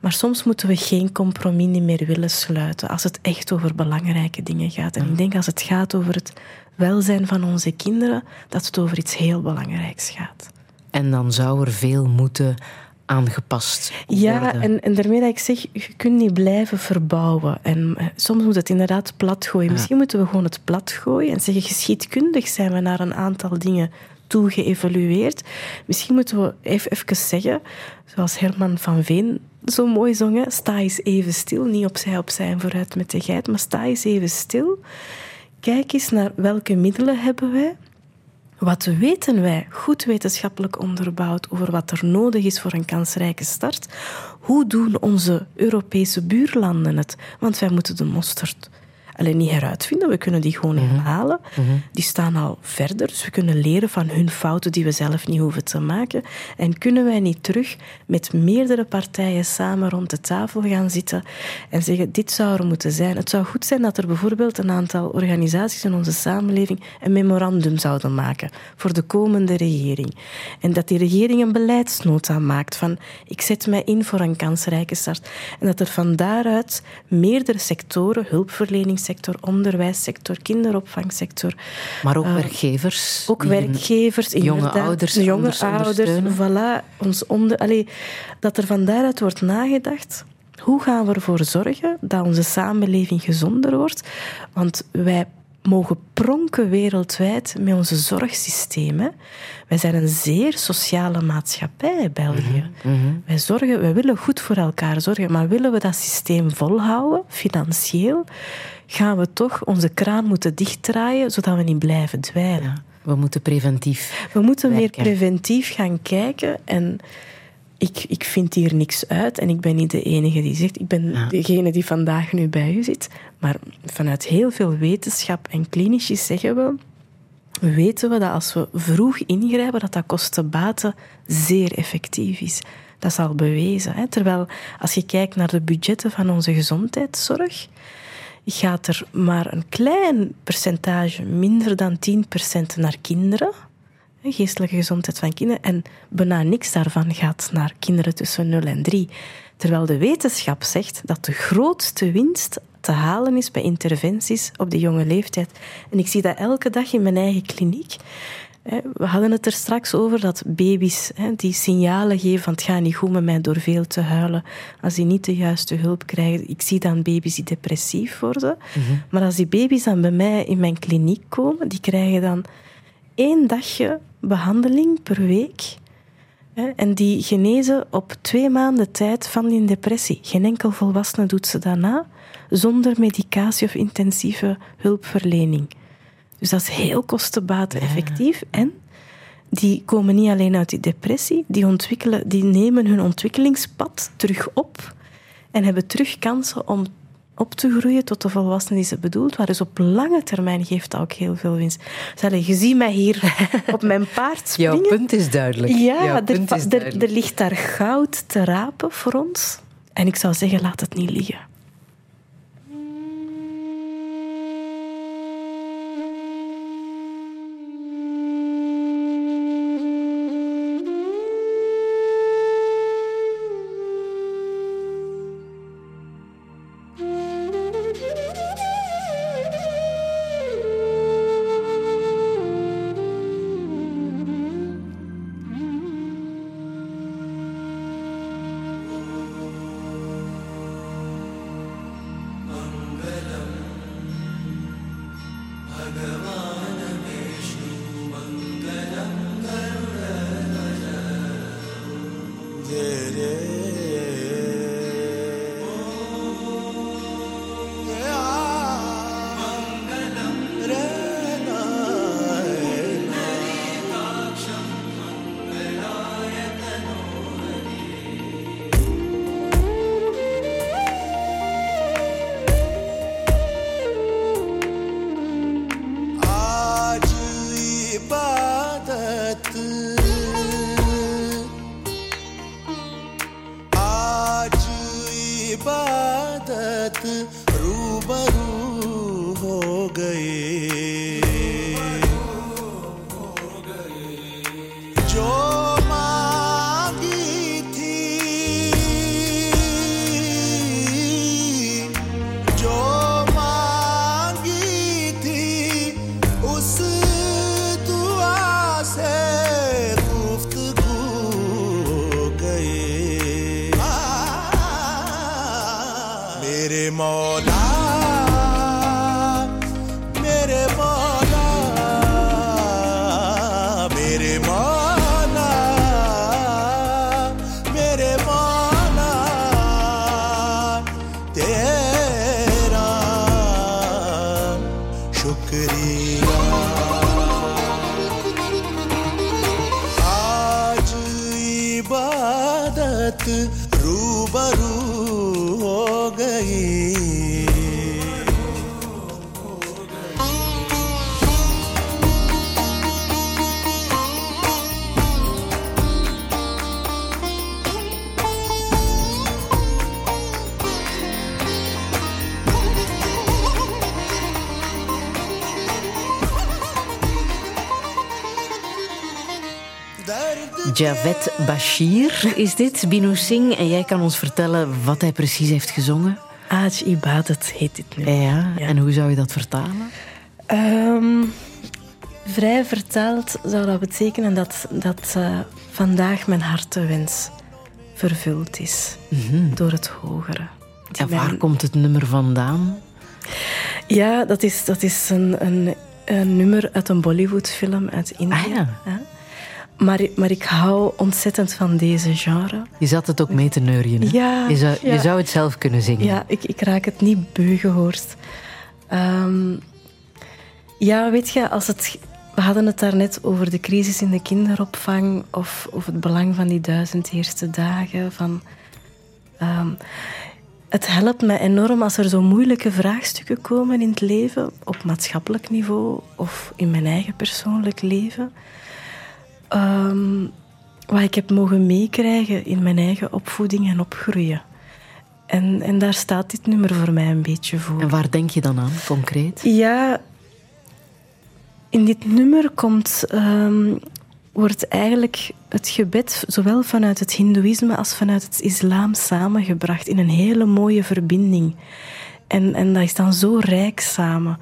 Maar soms moeten we geen compromis meer willen sluiten als het echt over belangrijke dingen gaat. En ik denk als het gaat over het welzijn van onze kinderen, dat het over iets heel belangrijks gaat. En dan zou er veel moeten aangepast Ja, worden. en, en daarmee dat ik zeg, je kunt niet blijven verbouwen. En eh, soms moet het inderdaad plat gooien. Misschien moeten we gewoon het plat gooien en zeggen, geschiedkundig zijn we naar een aantal dingen toe geëvalueerd. Misschien moeten we even, even zeggen, zoals Herman van Veen zo mooi zong, sta eens even stil. Niet opzij, opzij en vooruit met de geit, maar sta eens even stil. Kijk eens naar welke middelen hebben wij. Wat weten wij, goed wetenschappelijk onderbouwd, over wat er nodig is voor een kansrijke start? Hoe doen onze Europese buurlanden het? Want wij moeten de mosterd alleen niet heruitvinden, we kunnen die gewoon herhalen. Die staan al verder, dus we kunnen leren van hun fouten die we zelf niet hoeven te maken. En kunnen wij niet terug met meerdere partijen samen rond de tafel gaan zitten en zeggen, dit zou er moeten zijn. Het zou goed zijn dat er bijvoorbeeld een aantal organisaties in onze samenleving een memorandum zouden maken voor de komende regering. En dat die regering een beleidsnota maakt van, ik zet mij in voor een kansrijke start. En dat er van daaruit meerdere sectoren, hulpverleningssector, onderwijssector, kinderopvangsector, maar ook eh, werkgevers. ook werkgevers, jonge ouders jonge ouders, voilà, ons onder, allee, dat er van daaruit wordt nagedacht. Hoe gaan we ervoor zorgen dat onze samenleving gezonder wordt? Want wij mogen pronken wereldwijd met onze zorgsystemen. Wij zijn een zeer sociale maatschappij, België. Wij, zorgen, wij willen goed voor elkaar zorgen, maar willen we dat systeem volhouden, financieel, gaan we toch onze kraan moeten dichtdraaien, zodat we niet blijven dweilen. We moeten preventief. We moeten meer preventief gaan kijken. En ik, ik vind hier niks uit. En ik ben niet de enige die zegt. Ik ben Ja. degene die vandaag nu bij u zit. Maar vanuit heel veel wetenschap en klinici zeggen we. Weten we dat als we vroeg ingrijpen, dat dat kostenbaten zeer effectief is. Dat is al bewezen. Hè? Terwijl als je kijkt naar de budgetten van onze gezondheidszorg, gaat er maar een klein percentage, minder dan 10% naar kinderen. Geestelijke gezondheid van kinderen. En bijna niks daarvan gaat naar kinderen tussen 0 en 3. Terwijl de wetenschap zegt dat de grootste winst te halen is bij interventies op de jonge leeftijd. En ik zie dat elke dag in mijn eigen kliniek. We hadden het er straks over dat baby's die signalen geven van het gaat niet goed met mij door veel te huilen, als die niet de juiste hulp krijgen. Ik zie dan baby's die depressief worden. Maar als die baby's dan bij mij in mijn kliniek komen, die krijgen dan één dagje behandeling per week. En die genezen op twee maanden tijd van die depressie. Geen enkel volwassene doet ze daarna zonder medicatie of intensieve hulpverlening. Dus dat is heel kostenbaten-effectief. En die komen niet alleen uit die depressie, die, ontwikkelen, die nemen hun ontwikkelingspad terug op en hebben terug kansen om op te groeien tot de volwassenen die ze bedoeld waren. Dus op lange termijn geeft dat ook heel veel winst. Dus, je ziet mij hier op mijn paard springen. Jouw punt is duidelijk. Ja, er, punt is er, er ligt daar goud te rapen voor ons. En ik zou zeggen, laat het niet liggen. Wet Bashir is dit, Binu Singh. En jij kan ons vertellen wat hij precies heeft gezongen. Aaj Ibadat heet dit nu. Ja, en hoe zou je dat vertalen? Ehm, vrij vertaald zou dat betekenen dat, dat eh, vandaag mijn hartewens vervuld is mhm. door het hogere. En waar komt het nummer vandaan? Ja, dat is, dat is een, een, nummer uit een Bollywood-film uit ah, India. Ja. Maar, maar ik hou ontzettend van deze genre. Je zat het ook mee te neurien. Hè? Ja, je, zou, ja. je zou het zelf kunnen zingen. Ja, ik, ik raak het niet beu gehoord. Ehm, ja, weet je, als het, we hadden het daarnet over de crisis in de kinderopvang of, of het belang van die duizend eerste dagen. Van, ehm, het helpt me enorm als er zo moeilijke vraagstukken komen in het leven, op maatschappelijk niveau of in mijn eigen persoonlijk leven. Ehm, wat ik heb mogen meekrijgen in mijn eigen opvoeding en opgroeien. En, en daar staat dit nummer voor mij een beetje voor. En waar denk je dan aan, concreet? Ja, in dit nummer komt, ehm, wordt eigenlijk het gebed zowel vanuit het Hindoeïsme als vanuit het islam samengebracht in een hele mooie verbinding. En, en dat is dan zo rijk samen.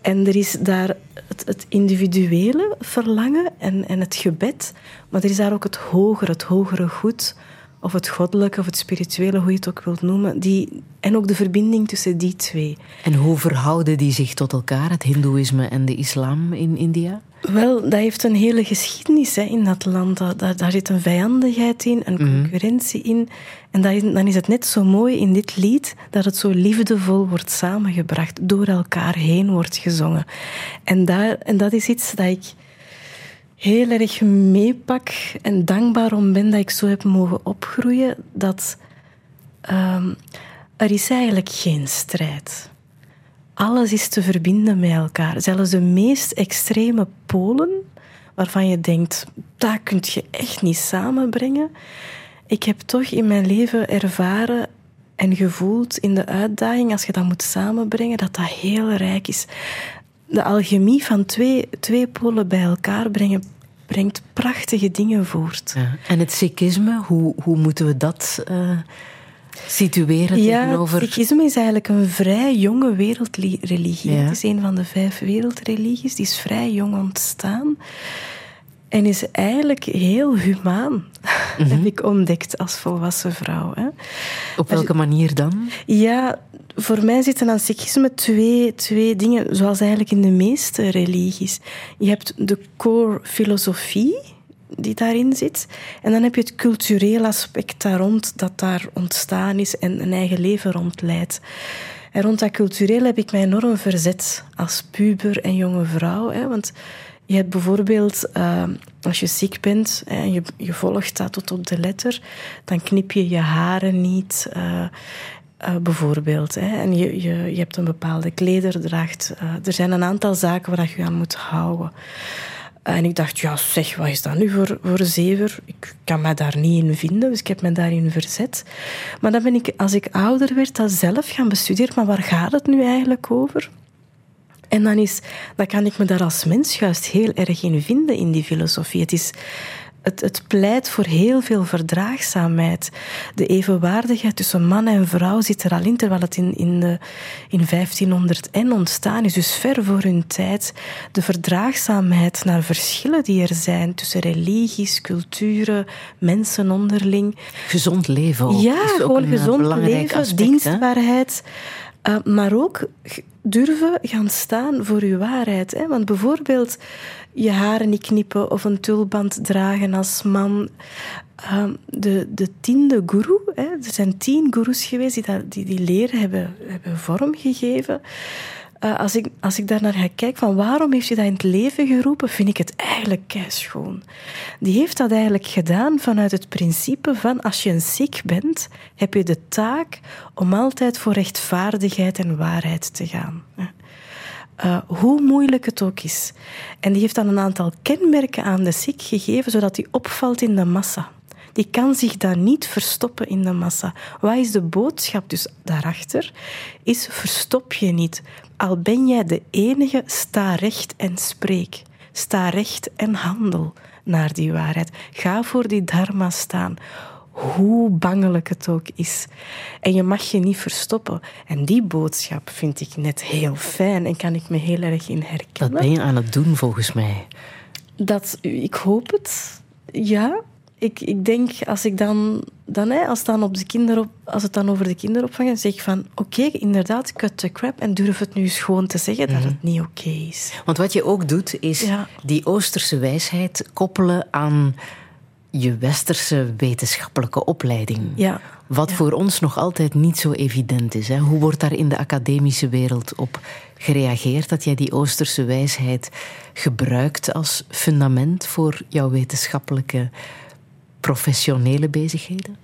En er is daar het, het individuele verlangen en, en het gebed, maar er is daar ook het hogere, het hogere goed, of het goddelijke of het spirituele, hoe je het ook wilt noemen, die, en ook de verbinding tussen die twee. En hoe verhouden die zich tot elkaar, het hindoeïsme en de islam in India? Wel, dat heeft een hele geschiedenis hè, in dat land. Daar, daar zit een vijandigheid in, een concurrentie in. En dat is, dan is het net zo mooi in dit lied dat het zo liefdevol wordt samengebracht, door elkaar heen wordt gezongen. En, daar, en dat is iets dat ik heel erg meepak en dankbaar om ben dat ik zo heb mogen opgroeien. Dat ehm, er is eigenlijk geen strijd. Alles is te verbinden met elkaar. Zelfs de meest extreme polen, waarvan je denkt, dat kun je echt niet samenbrengen. Ik heb toch in mijn leven ervaren en gevoeld in de uitdaging, als je dat moet samenbrengen, dat dat heel rijk is. De alchemie van twee, twee polen bij elkaar brengen, brengt prachtige dingen voort. En het Sikhisme, hoe, hoe moeten we dat eh, situeren Ja, tegenover... Sikhisme is eigenlijk een vrij jonge wereldreligie. Ja. Het is een van de vijf wereldreligies. Die is vrij jong ontstaan. En is eigenlijk heel humaan, Mhm. heb ik ontdekt als volwassen vrouw. Hè. Op welke manier dan? Ja, voor mij zitten aan Sikhisme twee, twee dingen, zoals eigenlijk in de meeste religies. Je hebt de core filosofie die daarin zit, en dan heb je het cultureel aspect daar rond dat daar ontstaan is en een eigen leven rond leidt. En rond dat cultureel heb ik mij enorm verzet als puber en jonge vrouw. Hè, want je hebt bijvoorbeeld, eh, als je ziek bent en je, je volgt dat tot op de letter, dan knip je je haren niet. eh, eh, bijvoorbeeld. Hè. En je, je, je hebt een bepaalde klederdracht. Er zijn een aantal zaken waar je aan moet houden. En ik dacht, ja zeg, wat is dat nu voor, voor zever? Ik kan me daar niet in vinden, dus ik heb me daarin verzet. Maar dan ben ik, als ik ouder werd, dat zelf gaan bestuderen. Maar waar gaat het nu eigenlijk over? En dan, is, dan kan ik me daar als mens juist heel erg in vinden, in die filosofie. Het, is, het, het pleit voor heel veel verdraagzaamheid. De evenwaardigheid tussen man en vrouw zit er al in, terwijl het in, in, de, in 1500 en ontstaan is, dus ver voor hun tijd. De verdraagzaamheid naar verschillen die er zijn tussen religies, culturen, mensen onderling. Gezond leven ook. Ja, is gewoon eh, gezond leven, aspect, dienstbaarheid. Uh, maar ook durven gaan staan voor uw waarheid. Hè? Want bijvoorbeeld je haren niet knippen of een tulband dragen als man. Um, de, de tiende guru, hè? er zijn tien gurus geweest die die, die leer hebben, hebben vormgegeven. Uh, als, ik, als ik daar naar ga kijken, van waarom heeft hij dat in het leven geroepen, vind ik het eigenlijk keischoon. Die heeft dat eigenlijk gedaan vanuit het principe van als je een ziek bent, heb je de taak om altijd voor rechtvaardigheid en waarheid te gaan. Uh, hoe moeilijk het ook is. En die heeft dan een aantal kenmerken aan de ziek gegeven, zodat hij opvalt in de massa. Die kan zich dan niet verstoppen in de massa. Wat is de boodschap dus daarachter? Is verstop je niet. Al ben jij de enige, sta recht en spreek. Sta recht en handel naar die waarheid. Ga voor die dharma staan. Hoe bangelijk het ook is. En je mag je niet verstoppen. En die boodschap vind ik net heel fijn en kan ik me heel erg in herkennen. Dat ben je aan het doen, volgens mij. Dat, ik hoop het. Ja, ik, ik denk als ik dan dan hè, als, het dan op de kinderop, als het dan over de kinderopvang gaat, zeg ik van oké, inderdaad, cut the crap en durf het nu eens gewoon te zeggen dat het niet oké is. Want wat je ook doet, is Ja. die Oosterse wijsheid koppelen aan je westerse wetenschappelijke opleiding. Ja. Wat voor ons nog altijd niet zo evident is. Hè? Hoe wordt daar in de academische wereld op gereageerd dat jij die Oosterse wijsheid gebruikt als fundament voor jouw wetenschappelijke professionele bezigheden?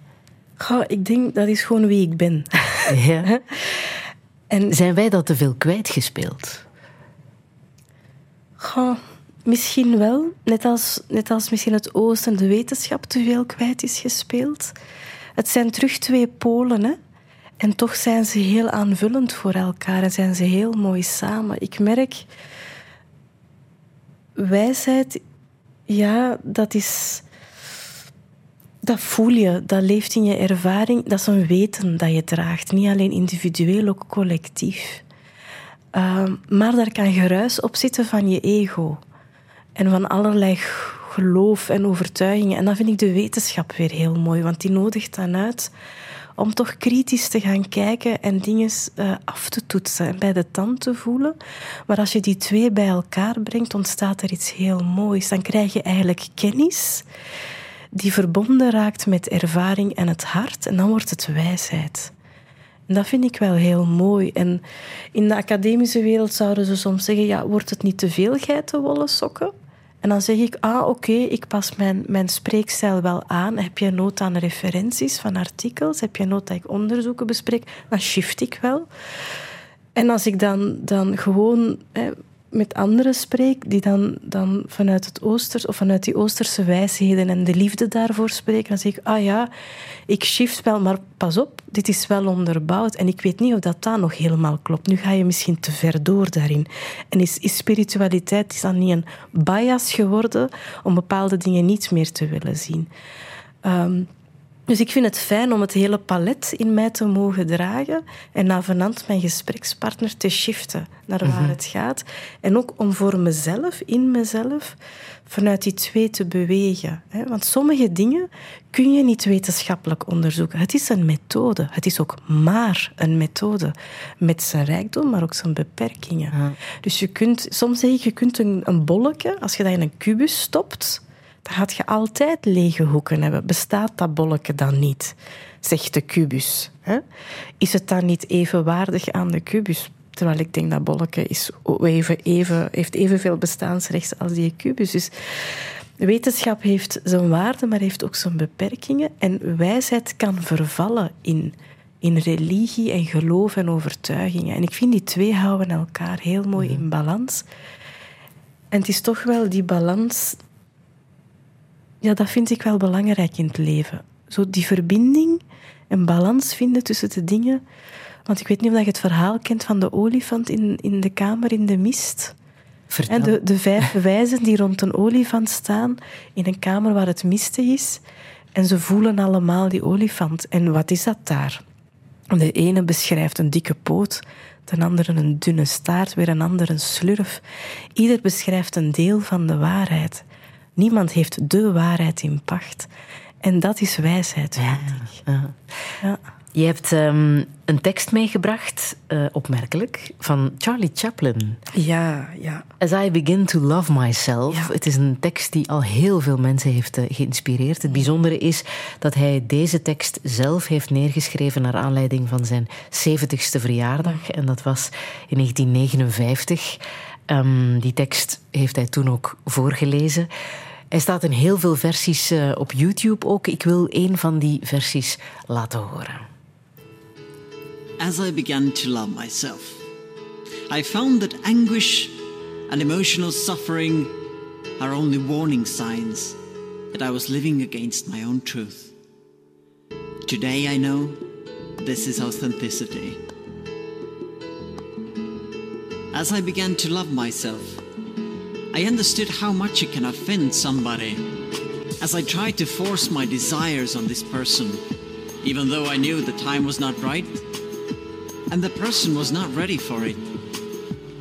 Goh, ik denk dat is gewoon wie ik ben. Ja. En Zijn wij dat te veel kwijtgespeeld? goh, misschien wel, net als, net als misschien het Oosten de wetenschap te veel kwijt is gespeeld. Het zijn terug twee polen, hè? En toch zijn ze heel aanvullend voor elkaar en zijn ze heel mooi samen. Ik merk, wijsheid, ja, dat is. Dat voel je, dat leeft in je ervaring. Dat is een weten dat je draagt. Niet alleen individueel, ook collectief. Ehm, maar daar kan geruis op zitten van je ego. En van allerlei geloof en overtuigingen. En dat vind ik de wetenschap weer heel mooi, want die nodigt dan uit om toch kritisch te gaan kijken en dingen eh, af te toetsen en bij de tand te voelen. Maar als je die twee bij elkaar brengt, ontstaat er iets heel moois. Dan krijg je eigenlijk kennis die verbonden raakt met ervaring en het hart. En dan wordt het wijsheid. En dat vind ik wel heel mooi. En in de academische wereld zouden ze soms zeggen: ja, wordt het niet te veel geitenwolle sokken? En dan zeg ik: ah, oké, ik pas mijn, mijn spreekstijl wel aan. Heb je nood aan referenties van artikels? Heb je nood dat ik onderzoeken bespreek? Dan shift ik wel. En als ik dan, dan gewoon met anderen spreek, die dan, dan vanuit, het Oosters, of vanuit die Oosterse wijsheden en de liefde daarvoor spreken, dan zeg ik, ah ja, ik shift wel, maar pas op, dit is wel onderbouwd. En ik weet niet of dat dan nog helemaal klopt. Nu ga je misschien te ver door daarin. En is, is spiritualiteit is dan niet een bias geworden om bepaalde dingen niet meer te willen zien. Ehm, dus ik vind het fijn om het hele palet in mij te mogen dragen en navenant mijn gesprekspartner te shiften naar waar het gaat. En ook om voor mezelf, in mezelf, vanuit die twee te bewegen. Want sommige dingen kun je niet wetenschappelijk onderzoeken. Het is een methode. Het is ook maar een methode. Met zijn rijkdom, maar ook zijn beperkingen. Dus je kunt, soms zeg ik, je kunt een, een bolletje, als je dat in een kubus stopt, dan gaat je altijd lege hoeken hebben. Bestaat dat bolletje dan niet? Zegt de kubus. Hè? Is het dan niet evenwaardig aan de kubus? Terwijl ik denk dat bolletje is even, even, heeft evenveel bestaansrecht als die kubus. Dus wetenschap heeft zijn waarde, maar heeft ook zijn beperkingen. En wijsheid kan vervallen in, in religie en geloof en overtuigingen. En ik vind die twee houden elkaar heel mooi in balans. En het is toch wel die balans ja, dat vind ik wel belangrijk in het leven. Zo die verbinding en balans vinden tussen de dingen. Want ik weet niet of je het verhaal kent van de olifant in, in de kamer in de mist. Vertel. En de, de vijf wijzen die rond een olifant staan in een kamer waar het mistig is. En ze voelen allemaal die olifant. En wat is dat daar? De ene beschrijft een dikke poot, de andere een dunne staart, weer een ander een slurf. Ieder beschrijft een deel van de waarheid. Niemand heeft de waarheid in pacht. En dat is wijsheid, vind ik. Ja. Ja. Je hebt ehm, een tekst meegebracht, eh, opmerkelijk, van Charlie Chaplin. Ja, ja. As I Begin to Love Myself. Ja. Het is een tekst die al heel veel mensen heeft eh, geïnspireerd. Het bijzondere is dat hij deze tekst zelf heeft neergeschreven naar aanleiding van zijn 70ste verjaardag. En dat was in 1959. Ehm, die tekst heeft hij toen ook voorgelezen. Hij staat in heel veel versies eh, op YouTube ook. Ik wil een van die versies laten horen. As I began to love myself, I found that anguish and emotional suffering are only warning signs that I was living against my own truth. Today I know this is authenticity. As I began to love myself, I understood how much it can offend somebody as I tried to force my desires on this person, even though I knew the time was not right and the person was not ready for it,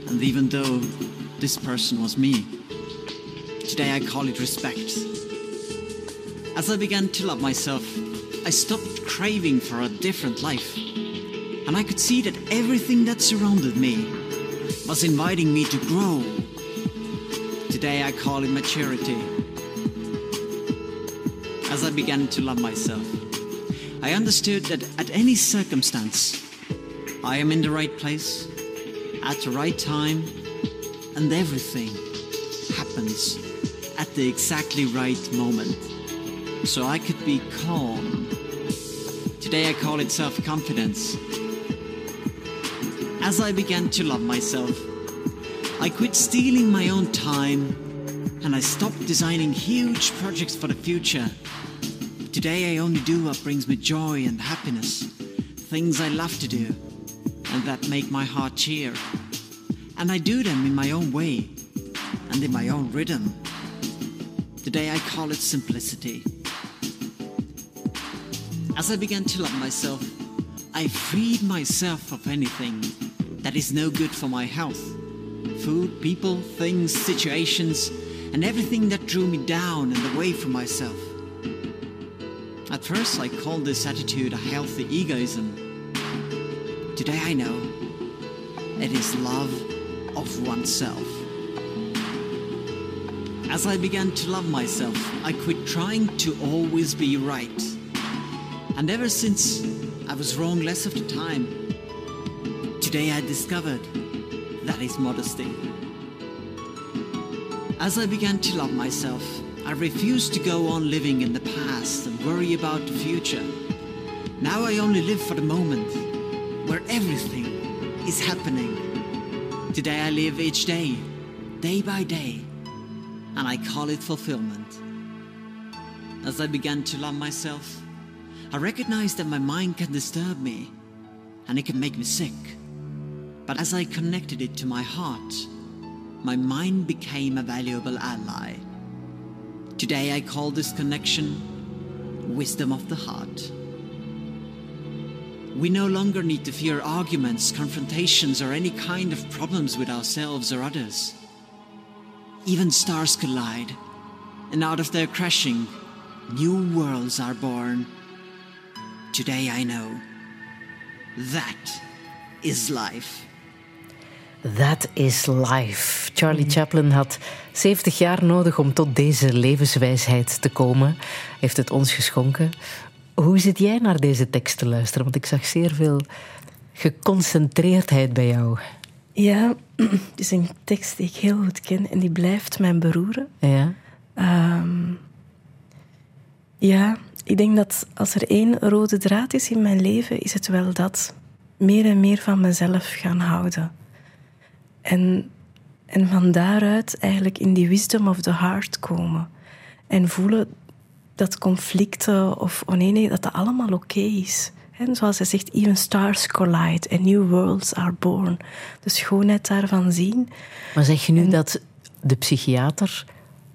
and even though this person was me. Today I call it respect. As I began to love myself, I stopped craving for a different life. And I could see that everything that surrounded me was inviting me to grow. Today I call it maturity. As I began to love myself, I understood that at any circumstance, I am in the right place, at the right time, and everything happens at the exactly right moment. So I could be calm. Today I call it self confidence. As I began to love myself, I quit stealing my own time and I stopped designing huge projects for the future. Today I only do what brings me joy and happiness, things I love to do and that make my heart cheer. And I do them in my own way and in my own rhythm. Today I call it simplicity. As I began to love myself, I freed myself of anything that is no good for my health. Food, people, things, situations, and everything that drew me down and away from myself. At first, I called this attitude a healthy egoism. Today, I know it is love of oneself. As I began to love myself, I quit trying to always be right. And ever since I was wrong less of the time, today I discovered that is modesty. As I began to love myself, I refused to go on living in the past and worry about the future. Now I only live for the moment where everything is happening. Today I live each day, day by day, and I call it fulfillment. As I began to love myself, I recognized that my mind can disturb me and it can make me sick. But as I connected it to my heart, my mind became a valuable ally. Today I call this connection wisdom of the heart. We no longer need to fear arguments, confrontations, or any kind of problems with ourselves or others. Even stars collide, and out of their crashing, new worlds are born. Today I know that is life. That is life. Charlie Chaplin had 70 jaar nodig om tot deze levenswijsheid te komen. Heeft het ons geschonken. Hoe zit jij naar deze tekst te luisteren? Want ik zag zeer veel geconcentreerdheid bij jou. Ja, het is een tekst die ik heel goed ken en die blijft mij beroeren. Ja. Ehm, ja, ik denk dat als er één rode draad is in mijn leven, is het wel dat. Meer en meer van mezelf gaan houden. En, en van daaruit eigenlijk in die wisdom of the heart komen. En voelen dat conflicten of oh nee, nee, dat dat allemaal oké is. En zoals hij zegt, even stars collide and new worlds are born. De schoonheid daarvan zien. Maar zeg je nu dat de psychiater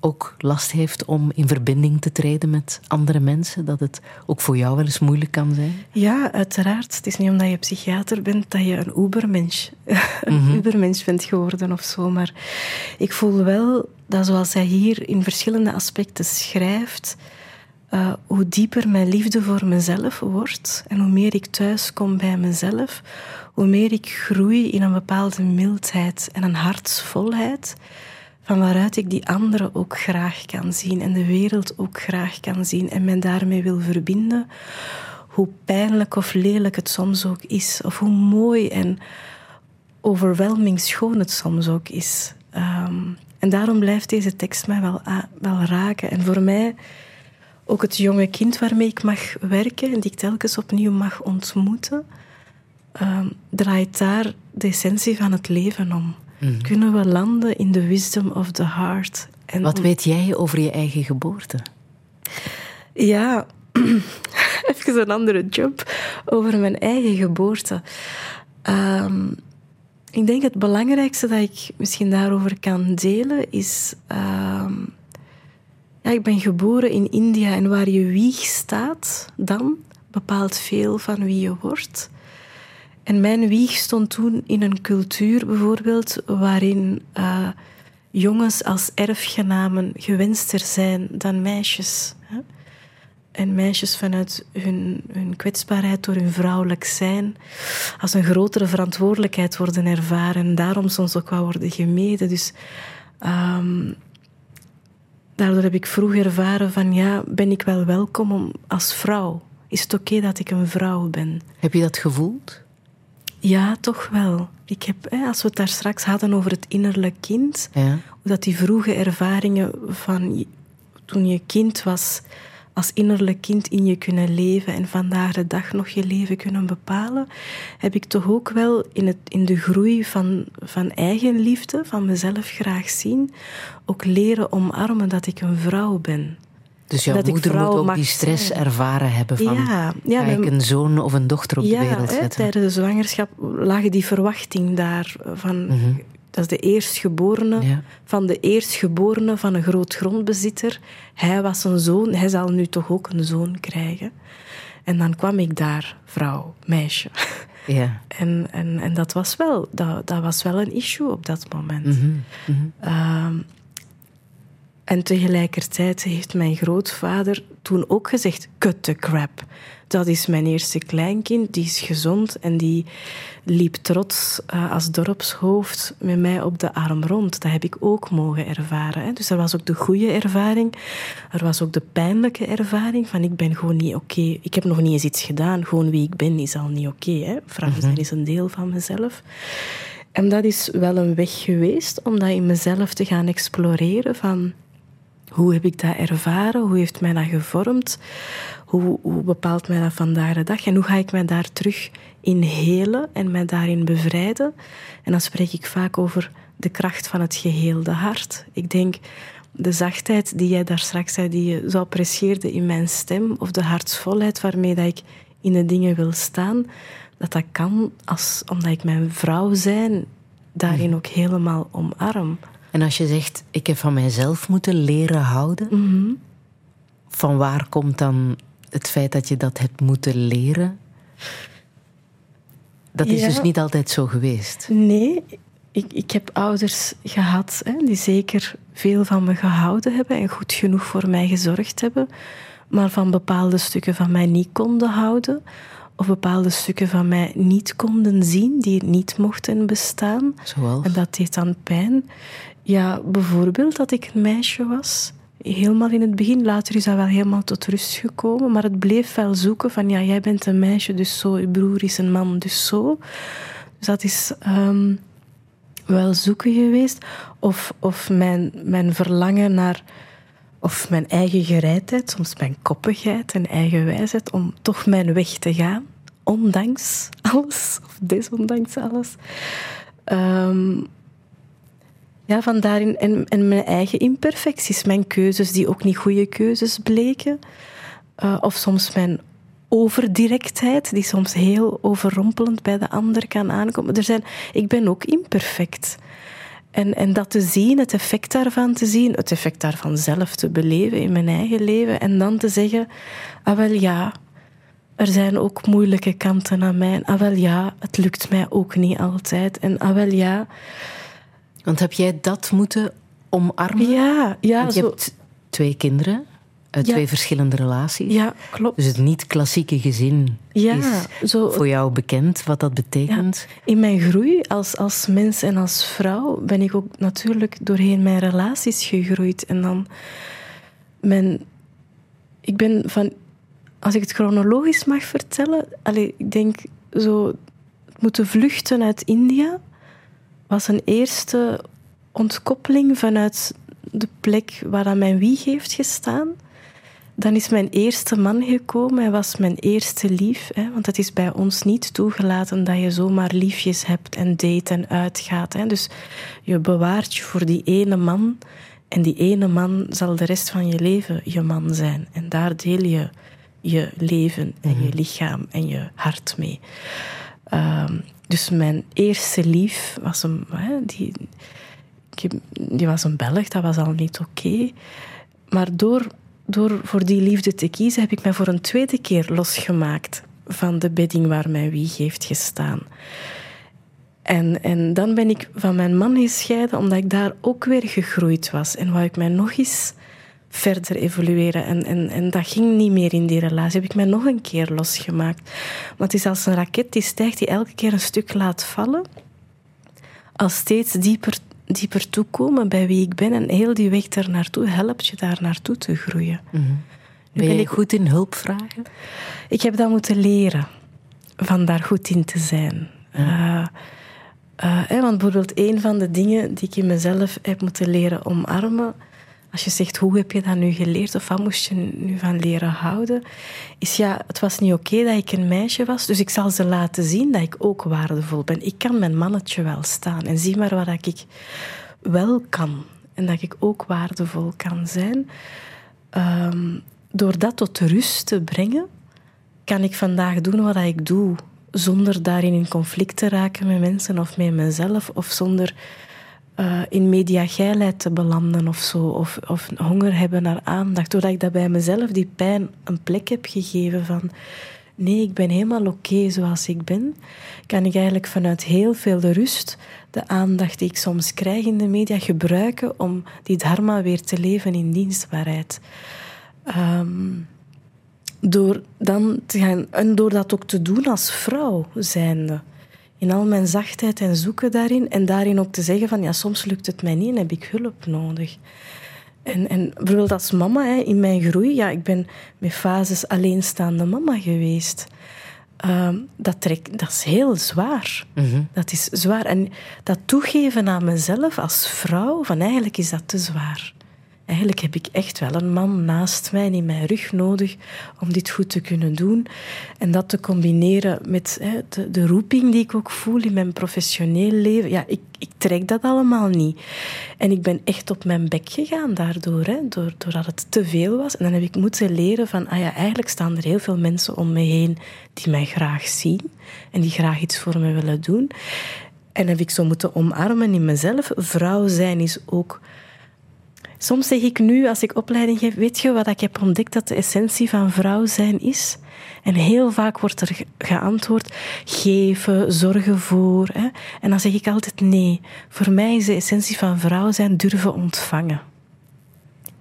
ook last heeft om in verbinding te treden met andere mensen? Dat het ook voor jou wel eens moeilijk kan zijn? Ja, uiteraard. Het is niet omdat je psychiater bent dat je een ubermensch, een ubermensch bent geworden of zo. Maar ik voel wel dat zoals hij hier in verschillende aspecten schrijft, uh, hoe dieper mijn liefde voor mezelf wordt en hoe meer ik thuis kom bij mezelf, hoe meer ik groei in een bepaalde mildheid en een hartsvolheid, van waaruit ik die anderen ook graag kan zien en de wereld ook graag kan zien en mij daarmee wil verbinden, hoe pijnlijk of lelijk het soms ook is, of hoe mooi en overweldigend schoon het soms ook is. Um, en daarom blijft deze tekst mij wel, wel raken. En voor mij ook het jonge kind waarmee ik mag werken en die ik telkens opnieuw mag ontmoeten, um, draait daar de essentie van het leven om. Mm. Kunnen we landen in de wisdom of the heart? En Wat weet jij over je eigen geboorte? Ja, even een andere job over mijn eigen geboorte. Um, ik denk het belangrijkste dat ik misschien daarover kan delen is. Um, ja, ik ben geboren in India en waar je wieg staat, dan bepaalt veel van wie je wordt. En mijn wieg stond toen in een cultuur bijvoorbeeld waarin uh, jongens als erfgenamen gewenster zijn dan meisjes. Hè? en meisjes vanuit hun, hun kwetsbaarheid door hun vrouwelijk zijn als een grotere verantwoordelijkheid worden ervaren en daarom soms ook wel worden gemeden. Dus ehm, daardoor heb ik vroeg ervaren van ja, ben ik wel welkom om, als vrouw? Is het oké dat ik een vrouw ben? Heb je dat gevoeld? Ja, toch wel. Ik heb, hè, als we het daar straks hadden over het innerlijk kind, Ja. hoe dat die vroege ervaringen van toen je kind was, als innerlijk kind in je kunnen leven en vandaag de dag nog je leven kunnen bepalen, heb ik toch ook wel in, het, in de groei van, van eigenliefde, van mezelf graag zien, ook leren omarmen dat ik een vrouw ben. Dus jouw Dat moeder moet ook mag die stress ervaren hebben van... Ja, ja, ga ik mijn- een zoon of een dochter op de wereld hè, zetten? tijdens de zwangerschap lag die verwachting daar van... Mhm. Dat is de eerstgeborene Ja. van de eerstgeborene van een groot grondbezitter. Hij was een zoon, hij zal nu toch ook een zoon krijgen. En dan kwam ik daar, vrouw, meisje. Ja. En, en, en dat, was wel, dat, dat was wel een issue op dat moment. Ehm, en tegelijkertijd heeft mijn grootvader toen ook gezegd: cut the crap. Dat is mijn eerste kleinkind, die is gezond en die liep trots eh, als dorpshoofd met mij op de arm rond. Dat heb ik ook mogen ervaren. Hè. Dus er was ook de goede ervaring, er was ook de pijnlijke ervaring van ik ben gewoon niet oké. Ik heb nog niet eens iets gedaan, gewoon wie ik ben is al niet oké. hè. Vrouw zijn is een deel van mezelf. En dat is wel een weg geweest om dat in mezelf te gaan exploreren van hoe heb ik dat ervaren, hoe heeft mij dat gevormd, hoe, hoe bepaalt mij dat vandaag de dag en hoe ga ik mij daar terug in helen en mij daarin bevrijden. En dan spreek ik vaak over de kracht van het geheelde hart. Ik denk de zachtheid die jij daar straks zei, die je zo apprecieerde in mijn stem, of de hartsvolheid waarmee dat ik in de dingen wil staan, dat dat kan als, omdat ik mijn vrouw zijn daarin ook helemaal omarm. En als je zegt, ik heb van mijzelf moeten leren houden, Mhm. van waar komt dan het feit dat je dat hebt moeten leren? Dat is Ja. dus niet altijd zo geweest. Nee, ik, ik heb ouders gehad hè, die zeker veel van me gehouden hebben en goed genoeg voor mij gezorgd hebben, maar van bepaalde stukken van mij niet konden houden of bepaalde stukken van mij niet konden zien, die niet mochten bestaan. Zoals? En dat deed dan pijn. Ja, bijvoorbeeld dat ik een meisje was. Helemaal in het begin, later is dat wel helemaal tot rust gekomen. Maar het bleef wel zoeken van, ja, jij bent een meisje, dus zo. Je broer is een man, dus zo. Dus dat is ehm, wel zoeken geweest. Of, of mijn, mijn verlangen naar... Of mijn eigen gereidheid, soms mijn koppigheid en eigen wijsheid... om toch mijn weg te gaan, ondanks alles. Of desondanks alles. Ehm, ja, van daarin, en, mijn eigen imperfecties, mijn keuzes die ook niet goede keuzes bleken. Eh, of soms mijn overdirectheid, die soms heel overrompelend bij de ander kan aankomen. Er zijn, ik ben ook imperfect. En, en dat te zien, het effect daarvan te zien, het effect daarvan zelf te beleven in mijn eigen leven. En dan te zeggen, ah wel ja, er zijn ook moeilijke kanten aan mij. Ah wel ja, het lukt mij ook niet altijd. En ah wel ja, Want heb jij dat moeten omarmen? ja, ja, Want je zo, hebt twee kinderen uit Ja. twee verschillende relaties. ja klopt. Dus het niet-klassieke gezin Ja, is zo, voor jou bekend, wat dat betekent. in mijn groei als, als mens en als vrouw ben ik ook natuurlijk doorheen mijn relaties gegroeid. En dan mijn, ik ben van, als ik het chronologisch mag vertellen, allee, ik denk zo moeten vluchten uit India was een eerste ontkoppeling vanuit de plek waar dan mijn wieg heeft gestaan. Dan is mijn eerste man gekomen. Hij was mijn eerste lief. Hè, want het is bij ons niet toegelaten dat je zomaar liefjes hebt en date en uitgaat. Hè. Dus je bewaart je voor die ene man. En die ene man zal de rest van je leven je man zijn. En daar deel je je leven en je lichaam en je hart mee. Ehm, dus mijn eerste lief was een, die, die was een Belg, dat was al niet oké. Maar door, door voor die liefde te kiezen, heb ik mij voor een tweede keer losgemaakt van de bedding waar mijn wieg heeft gestaan. En, en dan ben ik van mijn man gescheiden, omdat ik daar ook weer gegroeid was. En wou ik mij nog eens verder evolueren. En, en, en dat ging niet meer in die relatie. Heb ik mij nog een keer losgemaakt. Maar het is als een raket die stijgt, die elke keer een stuk laat vallen. Als steeds dieper, dieper toekomen bij wie ik ben. En heel die weg daar naartoe helpt je daar naartoe te groeien. Nu Ben ben je ik- goed in hulp vragen? ik heb dat moeten leren, van daar goed in te zijn. Eh, eh, hè, want bijvoorbeeld een van de dingen die ik in mezelf heb moeten leren omarmen, als je zegt hoe heb je dat nu geleerd of wat moest je nu van leren houden, is ja, het was niet oké dat ik een meisje was, dus ik zal ze laten zien dat ik ook waardevol ben. Ik kan mijn mannetje wel staan en zie maar wat ik wel kan en dat ik ook waardevol kan zijn. Ehm, door dat tot rust te brengen, kan ik vandaag doen wat ik doe, zonder daarin in conflict te raken met mensen of met mezelf, of zonder eh, in mediageilheid te belanden of zo, of, of honger hebben naar aandacht. Doordat ik dat bij mezelf die pijn een plek heb gegeven van nee, ik ben helemaal oké zoals ik ben, kan ik eigenlijk vanuit heel veel rust de aandacht die ik soms krijg in de media gebruiken om die dharma weer te leven in dienstbaarheid. Ehm, door dan te gaan, en door dat ook te doen als vrouw zijnde. In al mijn zachtheid en zoeken daarin. En daarin ook te zeggen van, ja, soms lukt het mij niet en heb ik hulp nodig. En, en bijvoorbeeld als mama, hè, in mijn groei, ja, ik ben met fases alleenstaande mama geweest. Ehm, dat, trek, dat is heel zwaar. Dat is zwaar. En dat toegeven aan mezelf als vrouw, van eigenlijk is dat te zwaar. Eigenlijk heb ik echt wel een man naast mij in mijn rug nodig om dit goed te kunnen doen. En dat te combineren met hè, de, de roeping die ik ook voel in mijn professioneel leven. Ja, ik, ik trek dat allemaal niet. En ik ben echt op mijn bek gegaan daardoor, hè, door, doordat het te veel was. En dan heb ik moeten leren van, ah ja, eigenlijk staan er heel veel mensen om me heen die mij graag zien en die graag iets voor me willen doen. En heb ik zo moeten omarmen in mezelf. Vrouw zijn is ook Soms zeg ik nu, als ik opleiding geef, weet je wat ik heb ontdekt dat de essentie van vrouw zijn is? En heel vaak wordt er ge- geantwoord, geven, zorgen voor. Hè? En dan zeg ik altijd nee. Voor mij is de essentie van vrouw zijn durven ontvangen.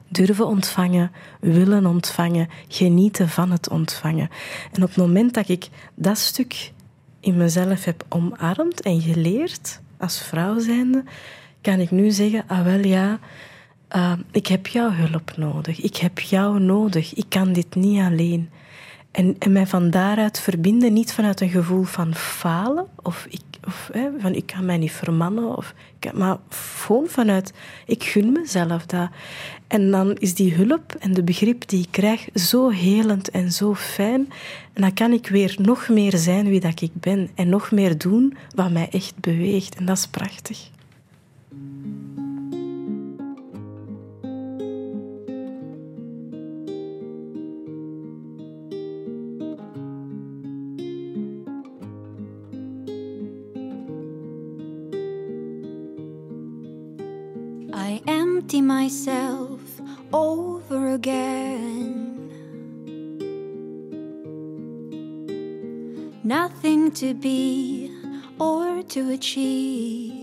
Durven ontvangen, willen ontvangen, genieten van het ontvangen. En op het moment dat ik dat stuk in mezelf heb omarmd en geleerd, als vrouw zijnde, kan ik nu zeggen, ah wel ja, uh, ik heb jouw hulp nodig. Ik heb jou nodig. Ik kan dit niet alleen. En, en mij van daaruit verbinden, niet vanuit een gevoel van falen, of, ik, of hè, van ik kan mij niet vermannen, of, maar gewoon vanuit ik gun mezelf dat. En dan is die hulp en de begrip die ik krijg zo helend en zo fijn. En dan kan ik weer nog meer zijn wie dat ik ben en nog meer doen wat mij echt beweegt. En dat is prachtig. Empty myself over again. Nothing to be or to achieve.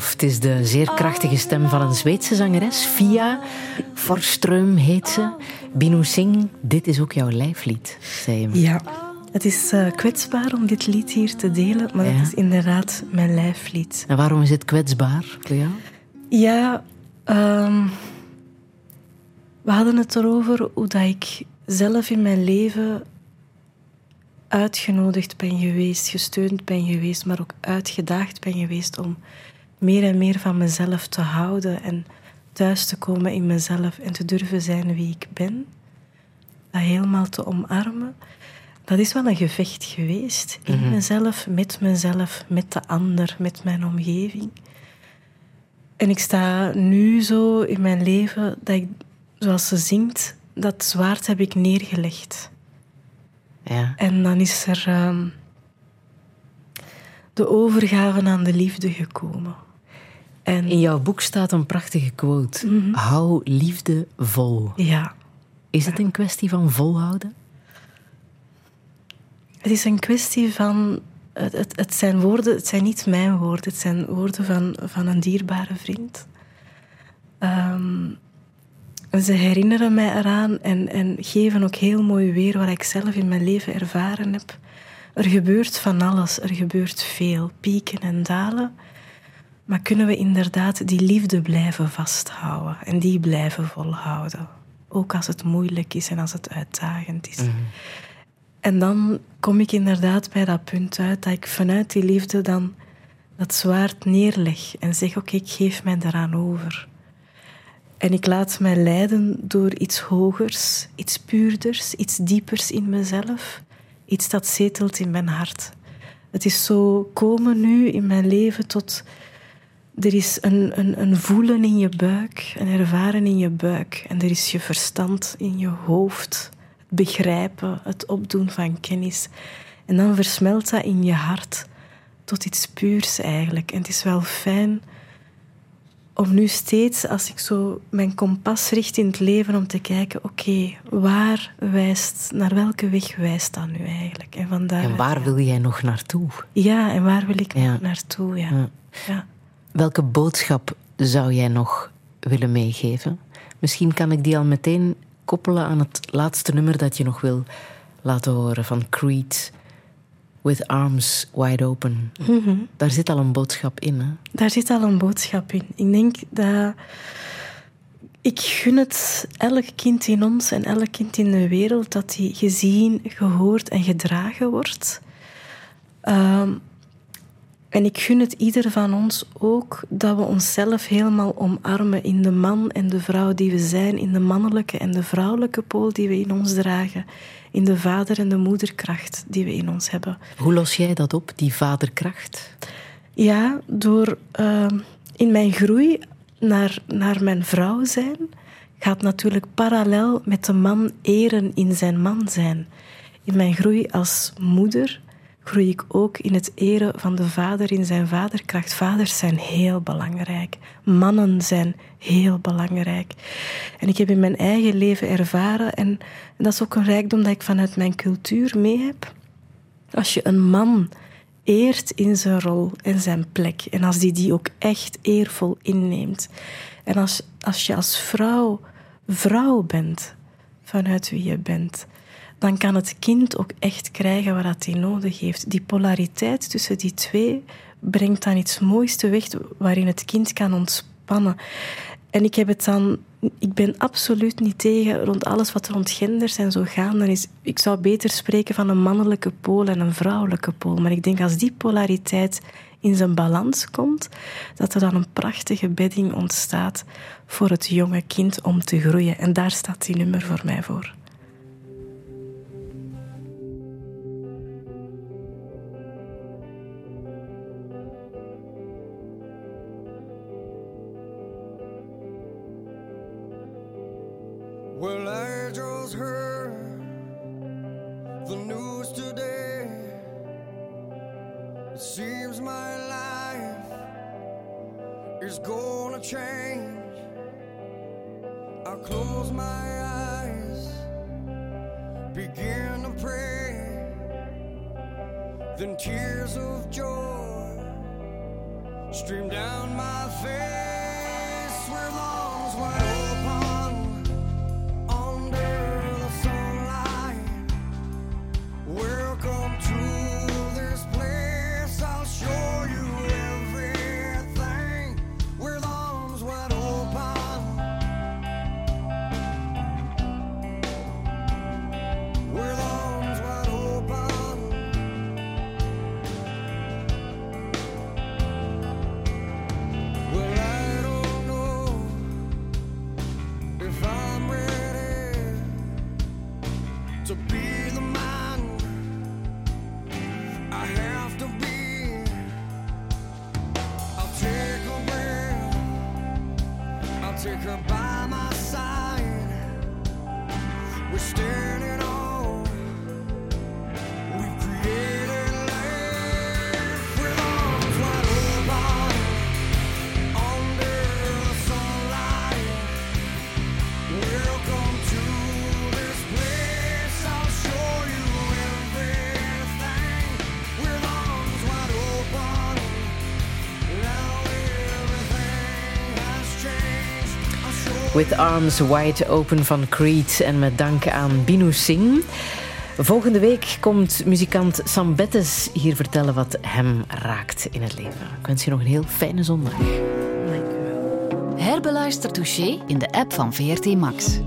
Love. Het is de zeer krachtige stem van een Zweedse zangeres. Fia Forström heet ze. Binu Singh, dit is ook jouw lijflied, zei je me. Ja, het is eh, kwetsbaar om dit lied hier te delen, maar Ja. het is inderdaad mijn lijflied. En waarom is het kwetsbaar voor jou? Ja, ehm, we hadden het erover hoe dat ik zelf in mijn leven uitgenodigd ben geweest, gesteund ben geweest, maar ook uitgedaagd ben geweest om meer en meer van mezelf te houden en thuis te komen in mezelf en te durven zijn wie ik ben. Dat helemaal te omarmen. Dat is wel een gevecht geweest. In Mhm. mezelf, met mezelf, met de ander, met mijn omgeving. En ik sta nu zo in mijn leven dat ik, zoals ze zingt, dat zwaard heb ik neergelegd. Ja. En dan is er ehm, de overgave aan de liefde gekomen. En In jouw boek staat een prachtige quote. Mhm. Hou liefde vol. ja, Is het een kwestie van volhouden? het is een kwestie van. Het, het, het zijn woorden, het zijn niet mijn woorden, het zijn woorden van, van een dierbare vriend. Ehm, en ze herinneren mij eraan en, en geven ook heel mooi weer wat ik zelf in mijn leven ervaren heb. Er gebeurt van alles, er gebeurt veel, pieken en dalen. Maar kunnen we inderdaad die liefde blijven vasthouden en die blijven volhouden? Ook als het moeilijk is en als het uitdagend is. En dan kom ik inderdaad bij dat punt uit dat ik vanuit die liefde dan dat zwaard neerleg en zeg: Oké, ik geef mij daaraan over. En ik laat mij leiden door iets hogers, iets puurders, iets diepers in mezelf, iets dat zetelt in mijn hart. Het is zo komen nu in mijn leven tot. Er is een, een, een voelen in je buik, een ervaren in je buik. En er is je verstand in je hoofd. Het begrijpen, het opdoen van kennis. En dan versmelt dat in je hart tot iets puurs eigenlijk. En het is wel fijn om nu steeds, als ik zo mijn kompas richt in het leven, om te kijken, oké, waar wijst, naar welke weg wijst dat nu eigenlijk? En, vandaar, En waar wil jij nog naartoe? Ja, en waar wil ik Ja. nog naartoe? Ja. Ja. Ja. Welke boodschap zou jij nog willen meegeven? Misschien kan ik die al meteen koppelen aan het laatste nummer dat je nog wil laten horen van Creed. With Arms Wide Open. Mhm. Daar zit al een boodschap in. Hè? Daar zit al een boodschap in. Ik denk dat. Ik gun het elk kind in ons en elk kind in de wereld dat die gezien, gehoord en gedragen wordt. Ehm, en ik gun het ieder van ons ook dat we onszelf helemaal omarmen in de man en de vrouw die we zijn, in de mannelijke en de vrouwelijke pool die we in ons dragen, in de vader- en de moederkracht die we in ons hebben. Hoe los jij dat op, die vaderkracht? Ja, door ehm, in mijn groei naar, naar mijn vrouw zijn, gaat natuurlijk parallel met de man eren in zijn man zijn. In mijn groei als moeder groei ik ook in het eren van de vader in zijn vaderkracht. Vaders zijn heel belangrijk. Mannen zijn heel belangrijk. En ik heb in mijn eigen leven ervaren, en dat is ook een rijkdom dat ik vanuit mijn cultuur mee heb. Als je een man eert in zijn rol en zijn plek, en als die die ook echt eervol inneemt, en als, als je als vrouw vrouw bent vanuit wie je bent, dan kan het kind ook echt krijgen wat hij nodig heeft. Die polariteit tussen die twee brengt dan iets moois teweeg waarin het kind kan ontspannen. En ik heb het dan ik ben absoluut niet tegen rond alles wat rond genders en zo gaan. Dan is, ik zou beter spreken van een mannelijke pool en een vrouwelijke pool. Maar ik denk als die polariteit in zijn balans komt, dat er dan een prachtige bedding ontstaat voor het jonge kind om te groeien. En daar staat die nummer voor mij voor. Is gonna change. I close my eyes, begin to pray. Then tears of joy stream down my face where lungs wide With Arms Wide Open van Creed en met dank aan Binu Singh. Volgende week komt muzikant Sam Bettes hier vertellen wat hem raakt in het leven. Ik wens je nog een heel fijne zondag. Herbeluister Touché in de app van VRT Max.